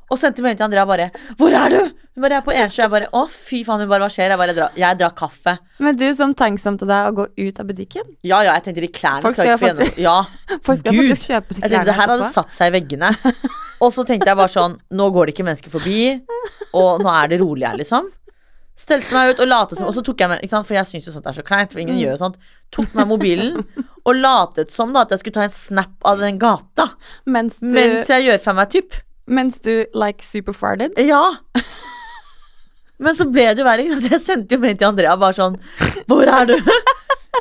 Og sendte melding til Andrea bare 'Hvor er du?' Hun bare 'Jeg er på Ensjø'. Jeg bare 'Å, fy faen', hun bare 'Hva skjer?' Jeg bare 'Jeg, jeg drar kaffe'. Men du som tenksom til deg å gå ut av butikken? Ja ja, jeg tenkte de klærne skal skal ikke få gjennom Ja. Folk skal Gud. faktisk kjøpe seg Jeg tenkte det her hadde satt seg i veggene. Og så tenkte jeg bare sånn Nå går det ikke mennesker forbi, og nå er det rolig her, liksom. Stelte meg ut og latet som Og så tok jeg med ikke sant? For jeg syns jo sånt er så kleint, for ingen gjør jo sånt. Tok meg mobilen og latet som da at jeg skulle ta en snap av den gata. Mens du, Mens jeg gjør fra meg typ. mens du like super farted? Ja. Men så ble det jo verre, så jeg sendte jo melding til Andrea bare sånn Hvor er du?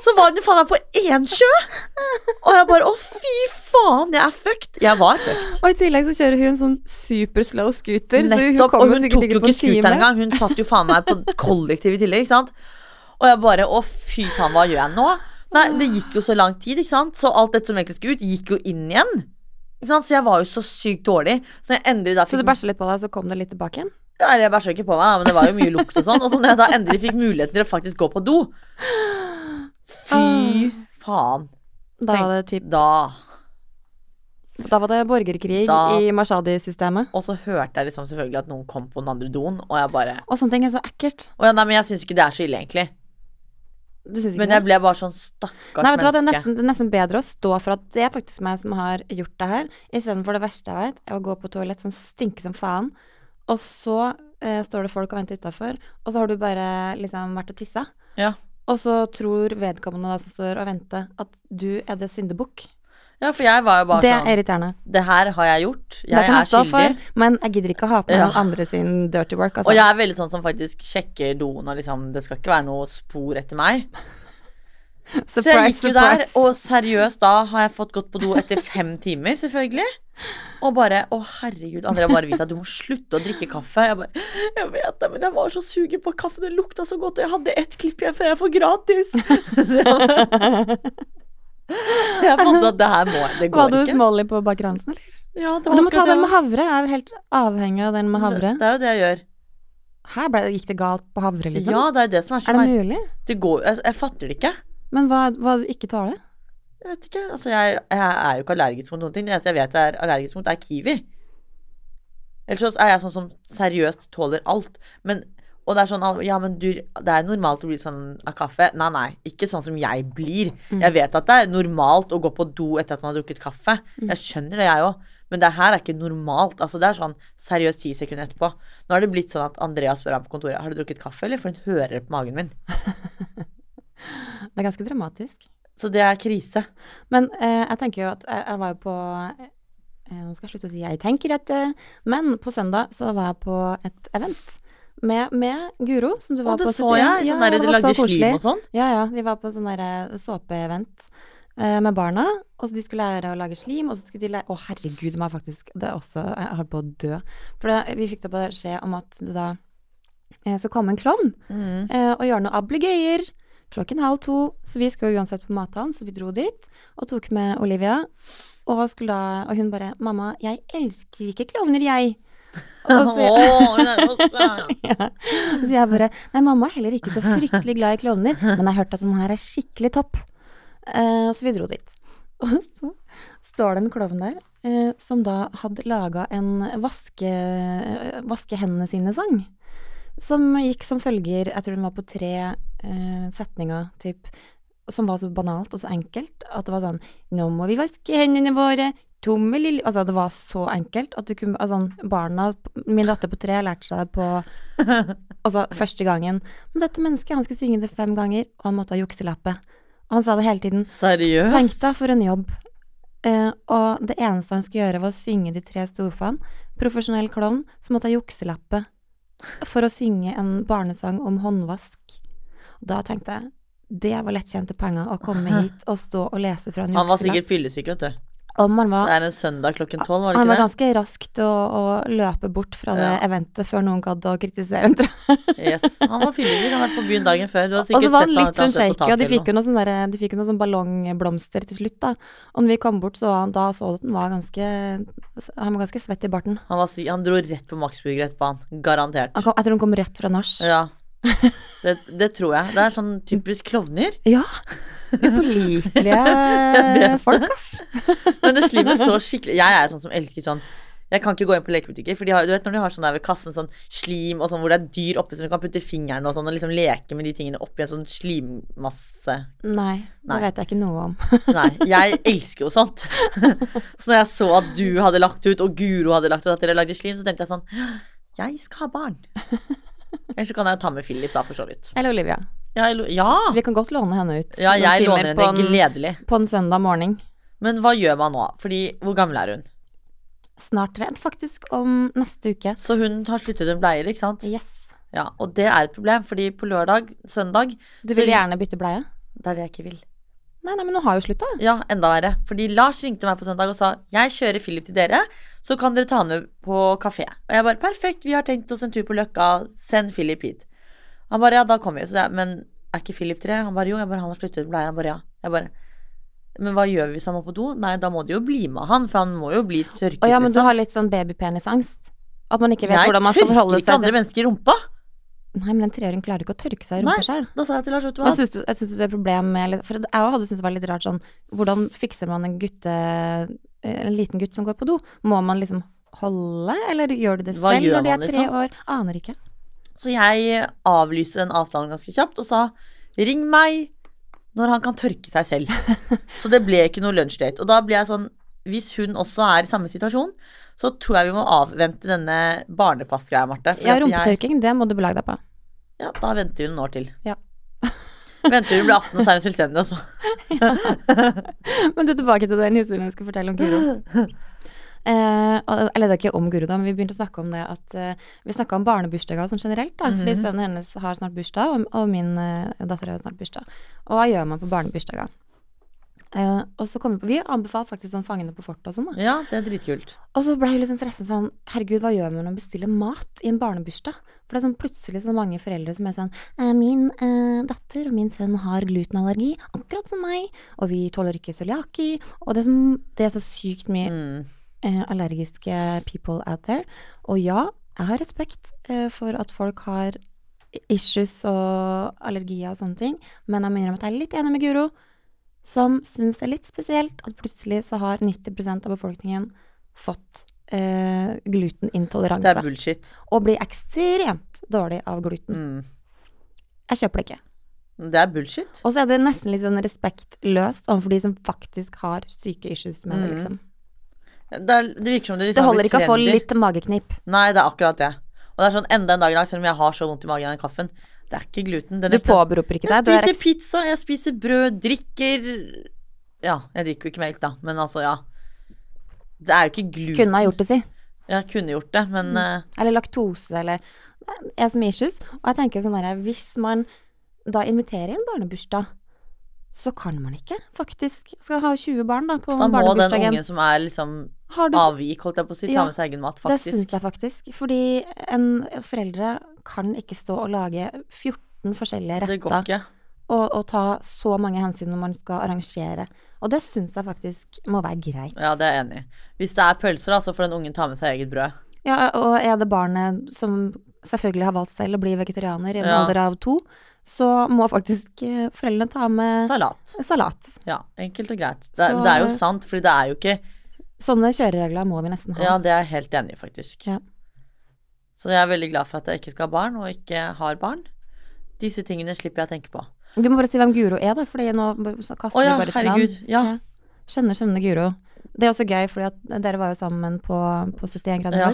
Så var den faen meg på Ensjø! Og jeg bare Å, fy faen, jeg er fucked. Jeg var fucked. Og i tillegg så kjører hun sånn super slow scooter, så hun og hun tok jo ikke scooteren engang. Hun satt jo faen meg på kollektiv i tillegg, ikke sant. Og jeg bare Å, fy faen, hva gjør jeg nå? Nei, det gikk jo så lang tid, ikke sant. Så alt dette som egentlig skulle ut, gikk jo inn igjen. Ikke sant? Så jeg var jo så sykt dårlig. Så da Så du bæsja litt på deg, så kom det litt tilbake igjen? ja, jeg bæsja ikke på meg, men det var jo mye lukt og sånn. Og så når jeg da endelig fikk muligheten til å faktisk gå på do Fy faen. Da Tenk- var det typ Da Da var det borgerkrig Da- i Mashadi-systemet. Og så hørte jeg liksom selvfølgelig at noen kom på den andre doen, og jeg bare Og sånne ting er så ekkelt. Ja, nei, men jeg syns ikke det er så ille, egentlig. Du syns ikke Men jeg ble bare sånn stakkars Nei, vet du hva, det er, nesten, det er nesten bedre å stå for at det er faktisk meg som har gjort det her, istedenfor det verste jeg vet, er å gå på toalett som stinker som faen, og så eh, står det folk og venter utafor, og så har du bare liksom vært og tissa. Ja. Og så tror vedkommende da som står og venter, at du er det syndebukk. ja, for jeg var jo bare Det sånn er irriterende. Det her har jeg gjort. det kan jeg stå for, men jeg gidder ikke å ha på Ja. noen andre sin dirty work. Altså. Og jeg er veldig sånn som faktisk sjekker doen, og liksom Det skal ikke være noe spor etter meg. Så jeg gikk jo der, og seriøst, da har jeg fått gått på do etter fem timer, selvfølgelig. Og bare Å, herregud, Andrea at du må slutte å drikke kaffe. Jeg bare Jeg vet det, men jeg var så sugen på kaffe. Det lukta så godt, og jeg hadde ett klipp igjen før jeg får gratis. så jeg fant at det her må Det går ikke. Var du hos Molly på Baker Hansen, eller? Ja, det var du må ta den med havre. Jeg er helt avhengig av den med havre. Det, det er jo det jeg gjør. Her ble, gikk det galt på havre, liksom? Ja, det er det som er så er det mulig? Det går jeg, jeg fatter det ikke. Men hva, hva du ikke tåler? Jeg vet ikke. Altså, jeg, jeg er jo ikke allergisk mot noen ting. Det eneste jeg vet jeg er allergisk mot, er kiwi. Ellers så er jeg sånn som seriøst tåler alt. Men, og det er sånn Ja, men du, det er normalt å bli sånn av kaffe. Nei, nei. Ikke sånn som jeg blir. Jeg vet at det er normalt å gå på do etter at man har drukket kaffe. Jeg skjønner det, jeg òg. Men det her er ikke normalt. Altså, det er sånn seriøst ti sekunder etterpå. Nå har det blitt sånn at Andrea spør ham på kontoret har du drukket kaffe, eller for hun hører det på magen min. Det er ganske dramatisk. Så det er krise. Men eh, jeg tenker jo at jeg, jeg var jo på eh, Nå skal jeg slutte å si jeg tenker at eh, Men på søndag så var jeg på et event med, med Guro, som du var Og det på. så jeg. Sånn der ja, de lagde så slim og sånn. Ja, ja. Vi var på sånn derre såpeevent eh, med barna. Og så de skulle lære å lage slim, og så skulle de lære Å, herregud, har faktisk Det er også Jeg holdt på å dø. For det, vi fikk da beskjed om at det da eh, skal komme en klovn Mm. eh, og gjøre noe ablegøyer klokken halv to. Så vi skulle uansett på Matan, så vi dro dit og tok med Olivia. Og, da, og hun bare 'Mamma, jeg elsker ikke klovner, jeg'. Og så, ja. så jeg bare 'Nei, mamma er heller ikke så fryktelig glad i klovner, men jeg har hørt at den her er skikkelig topp'. Uh, så vi dro dit. Og så står det en klovn der eh, som da hadde laga en vaske, vaske hendene sine-sang. Som gikk som følger Jeg tror den var på tre eh, setninger, typ. Som var så banalt og så enkelt at det var sånn Nå må vi vaske hendene våre. Tomme lille Altså, det var så enkelt at du kunne Altså, barna Min datter på tre lærte seg det på Altså, første gangen. Men dette mennesket, han skulle synge det fem ganger, og han måtte ha jukselappe. Og han sa det hele tiden. Tenk deg for en jobb. Eh, og det eneste han skulle gjøre, var å synge de tre strofene. Profesjonell klovn som måtte ha jukselappe for å synge en barnesang om håndvask. Da tenkte jeg det var lettjente penger å komme hit og stå og lese fra en Han var sikkert fyllesyk, vet du. Om han Det er en søndag klokken tolv, var det han var ganske raskt å, å løpe bort fra det Ja. eventet før noen gadd å kritisere Yes. Han var fyllesyk, han har vært på byen dagen før. Du har sikkert sett han litt sånn shaky, og de fikk jo noe sånn derre- de fikk jo noe sånn ballongblomster til slutt, da. Og når vi kom bort, så var han, da så du at han var ganske Han var ganske svett i barten. Han, var, han dro rett på Maxburger etterpå, han. Garantert. Han kom, jeg tror han kom rett fra nach. Ja. Det, det tror jeg. Det er sånn typisk klovner. Ja. Upålitelige folk, ass. Men det slimet så skikkelig Jeg er sånn som elsker sånn Jeg kan ikke gå inn på lekebutikker, for de har, du vet når de har sånn der ved kassen sånn slim og sånn hvor det er dyr oppi, så du kan putte fingeren og sånn og liksom leke med de tingene oppi en sånn slimmasse. Nei, det vet jeg ikke noe om. Nei, jeg elsker jo sånt. Så når jeg så at du hadde lagt ut, og Guro hadde lagt ut, at dere lagde slim, så tenkte jeg sånn Jeg skal ha barn. Ellers så kan jeg jo ta med Philip, da, for så vidt. Eller Olivia. Ja, jeg ja. Vi kan godt låne henne ut. ja jeg låner henne en- gledelig. På en søndag morgen. Men hva gjør man nå? Fordi, hvor gammel er hun? Snart redd, faktisk, om neste uke. Så hun har sluttet med bleier, ikke sant? Yes. Ja, og det er et problem, fordi på lørdag, søndag Du Så- vil gjerne bytte bleie? Det er det jeg ikke vil. Nei, nei, men hun har jo slutta. Ja, enda verre. Fordi Lars ringte meg på søndag og sa jeg kjører Philip til dere, så kan dere ta han med på kafé. Og jeg bare perfekt, vi har tenkt oss en tur på Løkka, send Philip hit. Han bare ja, da kommer vi. Så jeg, men er ikke Philip tre? Han bare jo, jeg bare han har sluttet med bleier. Han bare ja. Jeg bare men hva gjør vi hvis han må på do? Nei, da må de jo bli med han, for han må jo bli tørket. Å ja, men du liksom. har litt sånn babypenisangst? At man ikke vet jeg hvordan man skal forholde seg til tørker forholde ikke andre mennesker i rumpa. Nei, men en treåring klarer ikke å tørke seg i rumpa sjøl. Da sa jeg til Lars, vet du hva. Hva syns du, jeg det er problem med For jeg hadde syntes det var litt rart sånn Hvordan fikser man en gutte En liten gutt som går på do? Må man liksom holde, eller gjør du det Hva selv når de er tre liksom? år? Aner ikke. Så jeg avlyste den avtalen ganske kjapt og sa ring meg når han kan tørke seg selv. Så det ble ikke noe lunsjdate. Og da ble jeg sånn Hvis hun også er i samme situasjon, så tror jeg vi må avvente denne barnepassgreia, Marte. Ja, rumpetørking, jeg- det må du belage deg på. Ja, da venter hun noen år til. Ja. Venter hun blir 18 og så er hun selvstendig, og så Men du, tilbake til den historien jeg skulle fortelle om Guro. Eh, eller det er ikke om Guro, da, men vi begynte å snakke om det at eh, Vi snakka om barnebursdager sånn generelt, da. Fordi Mhm. sønnen hennes har snart bursdag, og, og min eh, datter har snart bursdag. Og hva gjør man på barnebursdager? Eh, og så kom vi på Vi anbefalte faktisk sånn Fangene på fortet og sånn, da. Ja, det er dritkult. Og så ble jeg litt sånn sånn Herregud, hva gjør man når man bestiller mat i en barnebursdag? For det er sånn plutselig så mange foreldre som er sånn «Eh, Min eh, datter og min sønn har glutenallergi, akkurat som meg, og vi tåler ikke cøliaki. Og det er, som, det er så sykt mye Mm. eh, allergiske people out there. Og ja, jeg har respekt eh, for at folk har issues og allergier og sånne ting, men jeg mener om at jeg er litt enig med Guro, som syns det er litt spesielt at plutselig så har 90% av befolkningen fått eh, Det er bullshit. Og blir ekstremt dårlig av gluten. Mm. Jeg kjøper det ikke. Det er bullshit. Og så er det nesten litt sånn respektløst overfor de som faktisk har syke issues med det, Mm. liksom. Det, er, det virker som det liksom Det holder ikke å få litt mageknip. Nei, det er akkurat det. Og det er sånn enda en dag i dag, selv om jeg har så vondt i magen av den kaffen. Det er ikke gluten. Den Du påberoper ikke- deg? Jeg er spiser pizza, jeg spiser brød, drikker Ja, jeg drikker jo ikke melk, da, men altså, ja. Det er jo ikke gluten. kunne ha gjort det, si. Ja, kunne gjort det, men Mm. eh, Eller laktose, eller Jeg som issues. Og jeg tenker sånn derre Hvis man da inviterer inn en barnebursdag, så kan man ikke faktisk Skal ha 20 barn, da, på barnebursdagen. da må den ungen som er liksom avvik, holdt jeg på å si, ta Ja, med seg egen mat, faktisk. Det syns jeg faktisk. Fordi en foreldre kan ikke stå og lage 14 forskjellige Det går retter og, og ta så mange hensyn når man skal arrangere. Og det syns jeg faktisk må være greit. Ja, det er jeg enig i. Hvis det er pølser, da, så får den ungen ta med seg eget brød. Ja, og er det barnet som selvfølgelig har valgt selv å bli vegetarianer i en Ja. alder av to, så må faktisk eh, foreldrene ta med Salat. salat. Ja, enkelt og greit. Det, Så- det er jo sant, for det er jo ikke Sånne kjøreregler må vi nesten ha. Ja, det er jeg helt enig i, faktisk. Ja. Så jeg er veldig glad for at jeg ikke skal ha barn, og ikke har barn. Disse tingene slipper jeg å tenke på. Vi må bare si hvem Guro er, da, Fordi nå kaster Å ja, vi bare til navn. herregud. Ja. Ja. Skjønner, skjønner Guro. Det er også gøy, fordi dere var jo sammen på, på 71 grader Ja.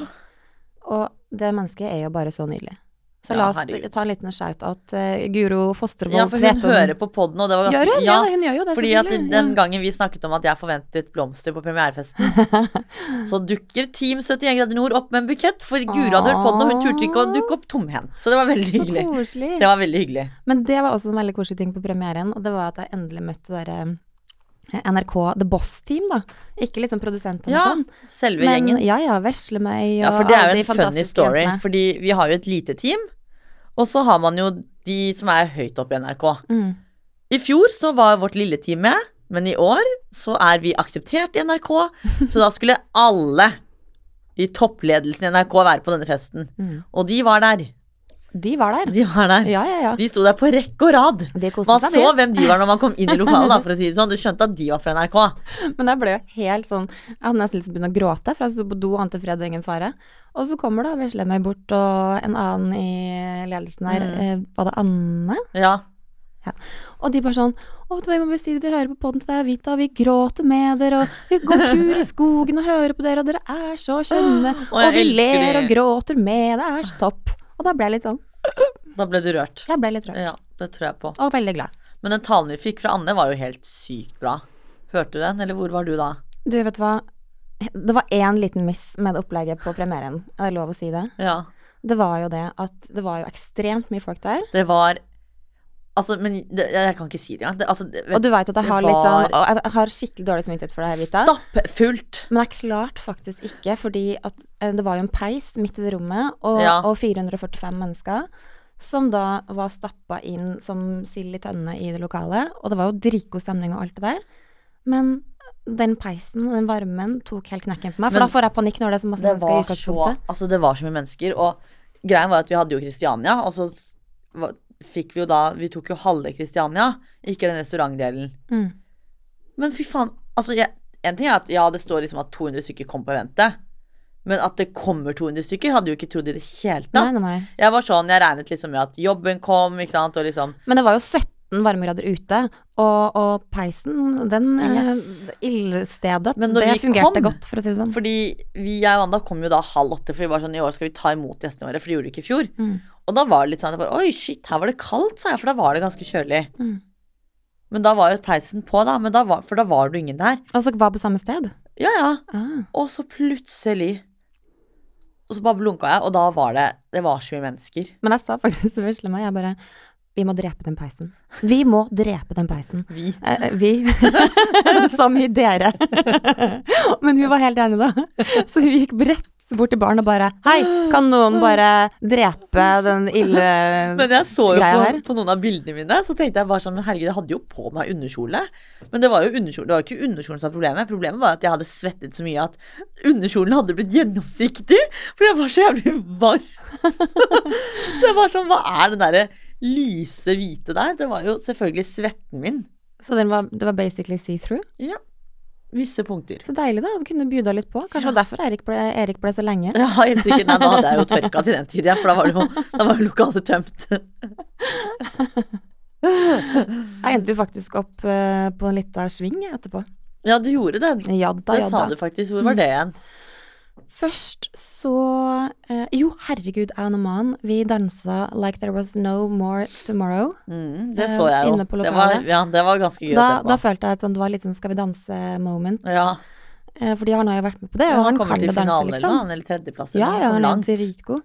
Og det mennesket er jo bare så nydelig. Så Ja, la oss herregud. ta en liten shout-out. eh, Guro Fostervold ja, for hun Tveton. hører på poden, og det var Gjør hun? Ja, hun gjør jo det, Fordi at den gangen vi snakket om at jeg forventet blomster på premierefesten, så dukker Team 71 grader nord opp med en bukett, for Guro hadde hørt på den, og hun turte ikke å dukke opp tomhendt. Så det var veldig Så hyggelig. koselig. Det var veldig hyggelig. Men det var også en veldig koselig ting på premieren, og det var at jeg endelig møtte dere NRK The Boss Team, da. Ikke liksom produsentene Ja, sånn. selve Men gjengen. ja ja, Veslemøy og Ja, for det er jo en funny story, jentene. fordi vi har jo et lite team, og så har man jo de som er høyt oppe i NRK. Mm. I fjor så var vårt lille team med, men i år så er vi akseptert i NRK, så da skulle alle i toppledelsen i NRK være på denne festen. Mm. Og de var der. De var der. De var der. Ja, ja, ja. De sto der på rekke og rad. Man så det. hvem de var når man kom inn i lokalet, for å si det sånn. Du skjønte at de var fra NRK. Men jeg ble jo helt sånn Jeg hadde nesten lyst til å begynne å gråte, for jeg sto på do ante fred og ingen fare. Og så kommer da Veslemøy bort, og en annen i ledelsen her, Mm. eh, var det Anne? Ja. Og de bare sånn Å, hva, må bestille, vi hører på podden til deg, Vita, og vi gråter med dere, og vi går tur i skogen og hører på dere, og dere er så skjønne, og, og vi ler det. og gråter med, det er så topp. Og da ble jeg litt sånn Da ble du rørt. Jeg ble litt rørt. Ja, det tror jeg på. Og veldig glad. Men den talen vi fikk fra Anne var jo helt sykt bra. Hørte du den, eller hvor var du da? Du, vet du hva. Det var én liten miss med det opplegget på premieren. Er det lov å si det? Ja. Det var jo det at det var jo ekstremt mye folk der. Det var Altså, men det, jeg kan ikke si det engang. Det, altså, det, Og du veit at jeg har litt sånn jeg har skikkelig dårlig samvittighet for det her, Vita. Stappfullt. Men jeg klarte faktisk ikke, fordi at eh, det var jo en peis midt i det rommet, og, Ja. og 445 mennesker. Som da var stappa inn som sild i tønne i det lokale. Og det var jo dritgod stemning og alt det der. Men den peisen og den varmen tok helt knekken på meg. For Men da får jeg panikk når det er så masse mennesker i så, utgangspunktet. altså, det var så mye mennesker. Og greien var at vi hadde jo Kristiania, og så fikk vi jo da Vi tok jo halve Kristiania, ikke den restaurantdelen. Mm. Men fy faen. Altså, jeg, en ting er at ja, det står liksom at 200 stykker kom på eventet. Men at det kommer 200 stykker, hadde jo ikke trodd i det hele tatt. nei, nei. Jeg var sånn, jeg regnet liksom med at jobben kom, ikke sant, og liksom Men det var jo 17 varmegrader ute, og, og peisen, den Yes. eh, ildstedet, Men det fungerte kom- godt, for å si det sånn. Fordi vi, jeg og Wanda kom jo da halv åtte, for vi var sånn i år skal vi ta imot gjestene våre, for det gjorde vi ikke i fjor. Mm. Og da var det litt sånn at jeg bare Oi, shit, her var det kaldt, sa jeg, for da var det ganske kjølig. Mm. Men da var jo peisen på, da, men da var, for da var det ingen der. Og så var på samme sted. Ja, ja. Ah. Og så plutselig Og så bare blunka jeg, og da var det Det var så mye mennesker. Men jeg sa faktisk til Veslemøy, jeg bare Vi må drepe den peisen. Vi må drepe den peisen. Vi. Eh, eh, vi. Som i dere. Men hun var helt enig, da. Så hun gikk bredt bort til barn og bare Hei, kan noen bare drepe den ille greia her? Men jeg så jo på, på noen av bildene mine, så tenkte jeg bare sånn Men herregud, jeg hadde jo på meg underkjole. Men det var jo underkjole, det var ikke underkjolen som var problemet. Problemet var at jeg hadde svettet så mye at underkjolen hadde blitt gjennomsiktig. For jeg var så jævlig varm. så jeg var sånn Hva er den derre lyse hvite der? Det var jo selvfølgelig svetten min. Så den var, det var basically see-through. Ja. Visse punkter. Så deilig, da. Du kunne bjuda litt på. Kanskje det var derfor Erik ble, Erik ble så lenge. Ja, helt sikkert. Nei, da hadde jeg jo tørka til den tid for da var jo, da var jo lokalet tømt. Jeg endte jo faktisk opp eh, på en lita sving etterpå. Ja, du gjorde det. Jadda, Det sa jadda. du faktisk. Hvor var det igjen? Først så eh, Jo, herregud, jeg og Noman, vi dansa like there was no more tomorrow. Mm, det Eh, så jeg jo. inne på Det var, ja, det var ganske gøy Da, å se da følte jeg at sånn, det var litt sånn Skal vi danse-moment. Ja, Eh, fordi han har jo vært med på det, ja, og han han kan jo danse, finalen eller liksom. han, eller tredjeplass. Ja, ja, han er dritgod.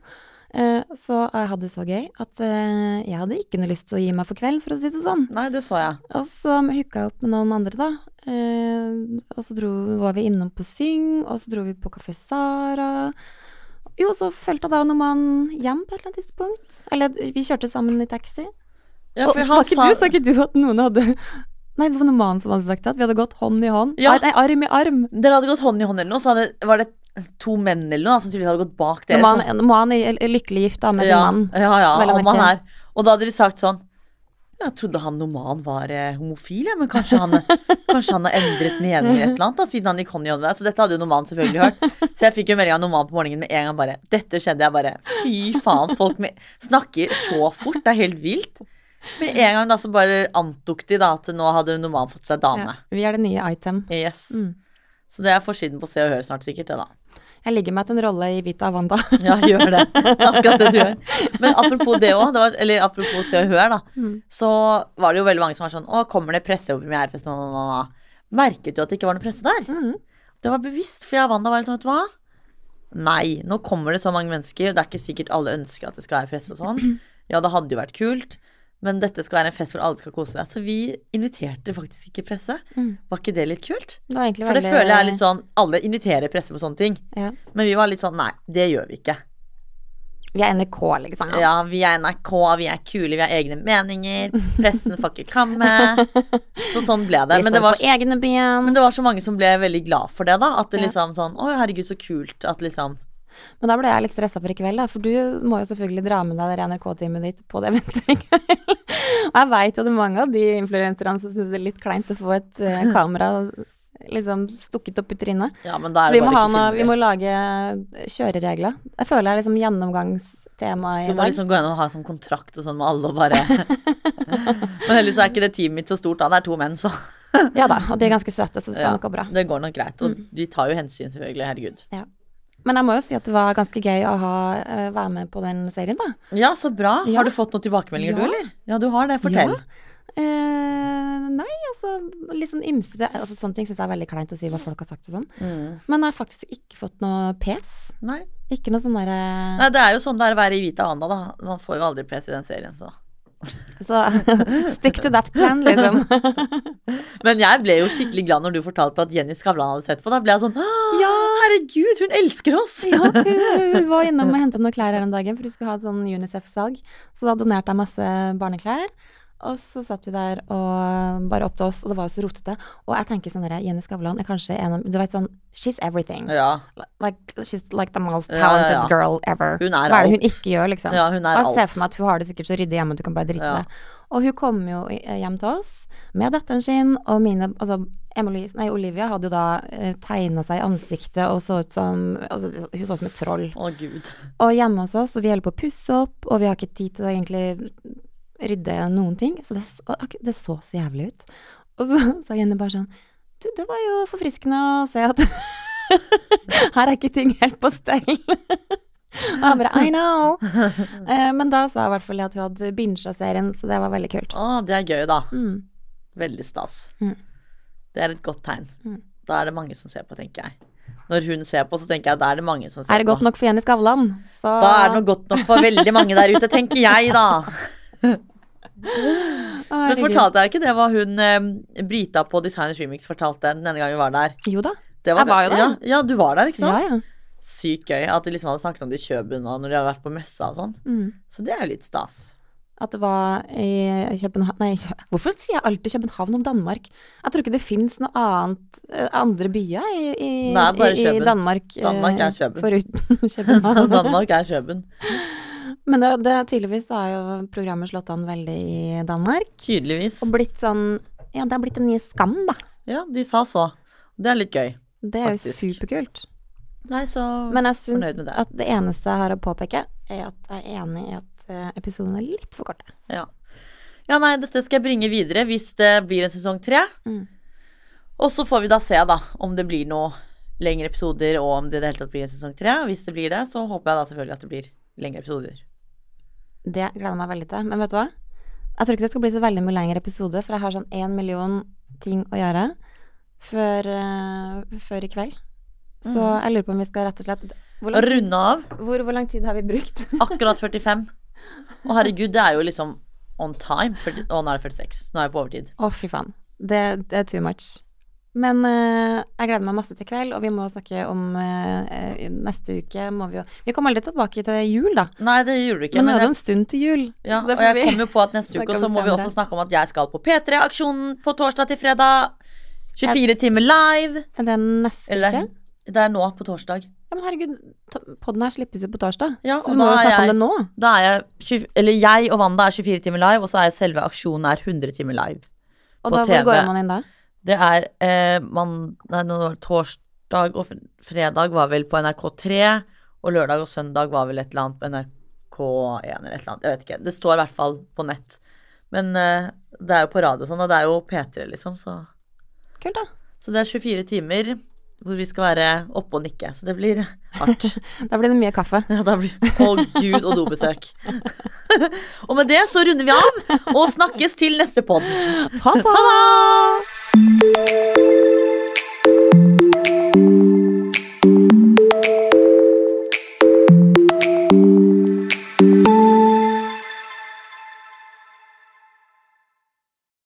Eh, så jeg hadde det så gøy at eh, jeg hadde ikke noe lyst til å gi meg for kveld, for å si det sånn. Nei, det så jeg. Og så hooka jeg opp med noen andre, da. Eh, og så dro, var vi innom på Syng, og så dro vi på Kafé Sara. Jo, så fulgte da Noman hjem på et eller annet tidspunkt. Eller vi kjørte sammen i taxi. Ja, og, for og, han ikke sa du, sa ikke du at noen hadde Nei, det var Noman som hadde sagt at vi hadde gått hånd i hånd. Ja. Nei, arm i arm. Dere hadde gått hånd i hånd eller noe, så hadde, var det to menn eller noe som tydeligvis hadde gått bak dere. Noman, sånn. Noman er lykkelig gift da, med ja, sin mann. Ja, ja, om er. Og da hadde de sagt sånn Jeg trodde han Noman var eh, homofil, ja, men kanskje han, kanskje han har endret mening eller et eller annet da, siden han gikk hånd i hånd med deg. Så dette hadde jo Noman selvfølgelig hørt. Så jeg fikk jo melding av Noman på morgenen med en gang bare Dette skjedde, jeg bare Fy faen, folk med, snakker så fort. Det er helt vilt. Med en gang da så bare antok de da at nå hadde Noman fått seg dame. Ja, vi er det nye item. Yes. Mm. Så det er forsiden på Se og Hør snart sikkert, det da. Jeg ligger meg til en rolle i Vita Wanda. Ja, gjør det. Akkurat det du gjør. Men apropos det òg, eller apropos Se og Hør, da. Mm. Så var det jo veldig mange som var sånn Å, kommer det presse på premierefest? Nå, nå, nå, nå. Merket du at det ikke var noe presse der? Mm. Det var bevisst, for jeg og Wanda var litt sånn, vet du hva? Nei, nå kommer det så mange mennesker. Det er ikke sikkert alle ønsker at det skal være presse og sånn. Ja, det hadde jo vært kult. Men dette skal være en fest hvor alle skal kose seg. Så vi inviterte faktisk ikke presse. Mm. Var ikke det litt kult? Det For det veldig føler jeg er litt sånn Alle inviterer presse på sånne ting. ja. Men vi var litt sånn Nei, det gjør vi ikke. Vi er NRK, liksom. Ja, vi er NRK, vi er kule, vi har egne meninger. Pressen får ikke komme. Så sånn ble det. Men det, var, men det var så mange som ble veldig glad for det, da. At det liksom sånn Å, herregud, så kult at liksom Men da ble jeg litt stressa for i kveld, da. For du må jo selvfølgelig dra med deg det NRK-teamet ditt på det eventet i kveld. Og jeg veit jo det er mange av de influenserne som syns det er litt kleint å få et uh, kamera liksom stukket opp i trynet. Ja, men da er det bare ikke noe, vi må lage kjøreregler. Jeg føler det er liksom gjennomgangstema i Du må dag. liksom gå inn og ha sånn kontrakt og sånn med alle og bare Men ellers er ikke det teamet mitt så stort, da. Det er to menn, så Ja da, og de er ganske søte, så det skal Ja. nok gå bra. det går nok greit. Og Mm. de tar jo hensyn, selvfølgelig. Herregud. Men jeg må jo si at det var ganske gøy å ha, eh, være med på den serien, da. Ja, så bra. Ja. Har du fått noen tilbakemeldinger, Ja. du, eller? Ja, du har det. Fortell. Ja. Eh, nei, altså litt sånn ymse altså, Sånne ting syns jeg er veldig kleint å si hva folk har sagt og sånn. Mm. Men jeg har faktisk ikke fått noe pes. Nei. Ikke noe sånn derre Nei, det er jo sånn det er å være i Vita Anda, da. Man får jo aldri pes i den serien, så. Så stick to that plan, liksom. Men jeg ble jo skikkelig glad når du fortalte at Jenny Skavlan hadde sett på. Da ble jeg sånn Ja. Herregud, hun elsker oss! Ja, hun, hun var innom og hentet noen klær her en dag, for hun skulle ha et sånn Unicef-salg. Så da donerte jeg masse barneklær. Og så satt vi der og bare opp til oss, og det var jo så rotete. Og jeg tenker sånn der, Jenny Skavlan er kanskje en av Du vet sånn She's everything. Ja, Like, she's like the most Ja, ja, talented ja. girl ever. Hun er Hva er det hun ikke gjør, liksom? ja hun er Og jeg ser for meg at hun har det sikkert så ryddig hjemme at du kan bare drite Ja. det. Og hun kom jo eh, hjem til oss med datteren sin, og mine Altså, Emily, nei, Olivia hadde jo da uh, tegna seg i ansiktet og så ut som altså, Hun så ut som et troll. Å, gud. Og hjemme hos oss, og vi holder på å pusse opp, og vi har ikke tid til å egentlig rydde noen ting. Så det, så, det så så jævlig ut. Og så sa Jenny bare sånn Du, det var jo forfriskende å se at her er ikke ting helt på stell. Og jeg bare I know. Eh, men da sa i hvert fall at hun hadde binga serien, så det var veldig kult. Å, det er gøy, da. Mm. Veldig stas. Mm. Det er et godt tegn. Mm. Da er det mange som ser på, tenker jeg. Når hun ser på, så tenker jeg da er det mange som ser Er det godt på. nok for Jenny Skavlan, så Da er det godt nok for veldig mange der ute, tenker jeg, da. Men fortalte jeg ikke det hva hun eh, Brita på Designers Remix fortalte den denne gangen vi var der? Jo da. Det Jeg var jo der. Ja, ja, du var der, ikke sant? Ja, ja. Sykt gøy at de liksom hadde snakket om det i og når de hadde vært på messa og sånn. Mm. Så det er jo litt stas. At det var i København Nei, hvorfor sier jeg alltid København om Danmark? Jeg tror ikke det fins noe annet eh, andre byer i, i, Nei, i, Danmark. eh, Danmark er Køben. Foruten København. Danmark er Kjøben. Men det, det, tydeligvis har jo programmet slått an veldig i Danmark. Tydeligvis. Og blitt sånn Ja, det har blitt en ny skam, da. Ja, de sa så. Det er litt gøy. Det er Faktisk. jo superkult. Nei, så Men jeg syns fornøyd med det. at det eneste jeg har å påpeke, er at jeg er enig i at episoden episodene er litt for korte. Ja. ja, nei, dette skal jeg bringe videre hvis det blir en sesong tre. Mm. Og så får vi da se, da, om det blir noe lengre episoder, og om det i det hele tatt blir en sesong tre. Hvis det blir det, så håper jeg da selvfølgelig at det blir lengre episoder. Det gleder jeg meg veldig til. Men vet du hva? Jeg tror ikke det skal bli så veldig mye lengre episode, for jeg har sånn én million ting å gjøre før, uh, før i kveld. Så mm. jeg lurer på om vi skal rett og slett Hvor Runde av. hvor, hvor lang tid har vi brukt? Akkurat 45. Å herregud, det er jo liksom on time. 40, å, nå er det 46. Nå er jeg på overtid. Å, fy faen. Det, det er too much. Men uh, jeg gleder meg masse til kveld, og vi må snakke om eh, neste uke. Må vi, jo, vi kommer aldri tilbake til jul, da. Nei, det gjorde du ikke. Men nå er det en stund til jul. ja, og jeg vi- kom jo på at neste uke så må vi også snakke om at jeg skal på P3-aksjonen på torsdag til fredag. 24 timer live. Er det neste Eller uke? det er nå på torsdag. Ja, men herregud, podden her slippes jo på torsdag. Ja, så du må jo er snakke jeg- om det nå. Da er jeg 20, Eller jeg og Wanda er 24 timer live, og så er selve aksjonen er 100 timer live. Og på da, TV. hvor går man inn da? Det er eh, man, nei, torsdag og fredag var vel på NRK3, og lørdag og søndag var vel et eller annet på NRK1 eller et eller annet. Jeg vet ikke. Det står i hvert fall på nett. Men eh, det er jo på radio og sånn, og det er jo P3, liksom, så Kult, da. Så det er 24 timer hvor vi skal være oppe og nikke. Så det blir hardt. da blir det mye kaffe. Ja, da blir... Å gud, og dobesøk. og med det så runder vi av, og snakkes til neste pod. Ta-ta!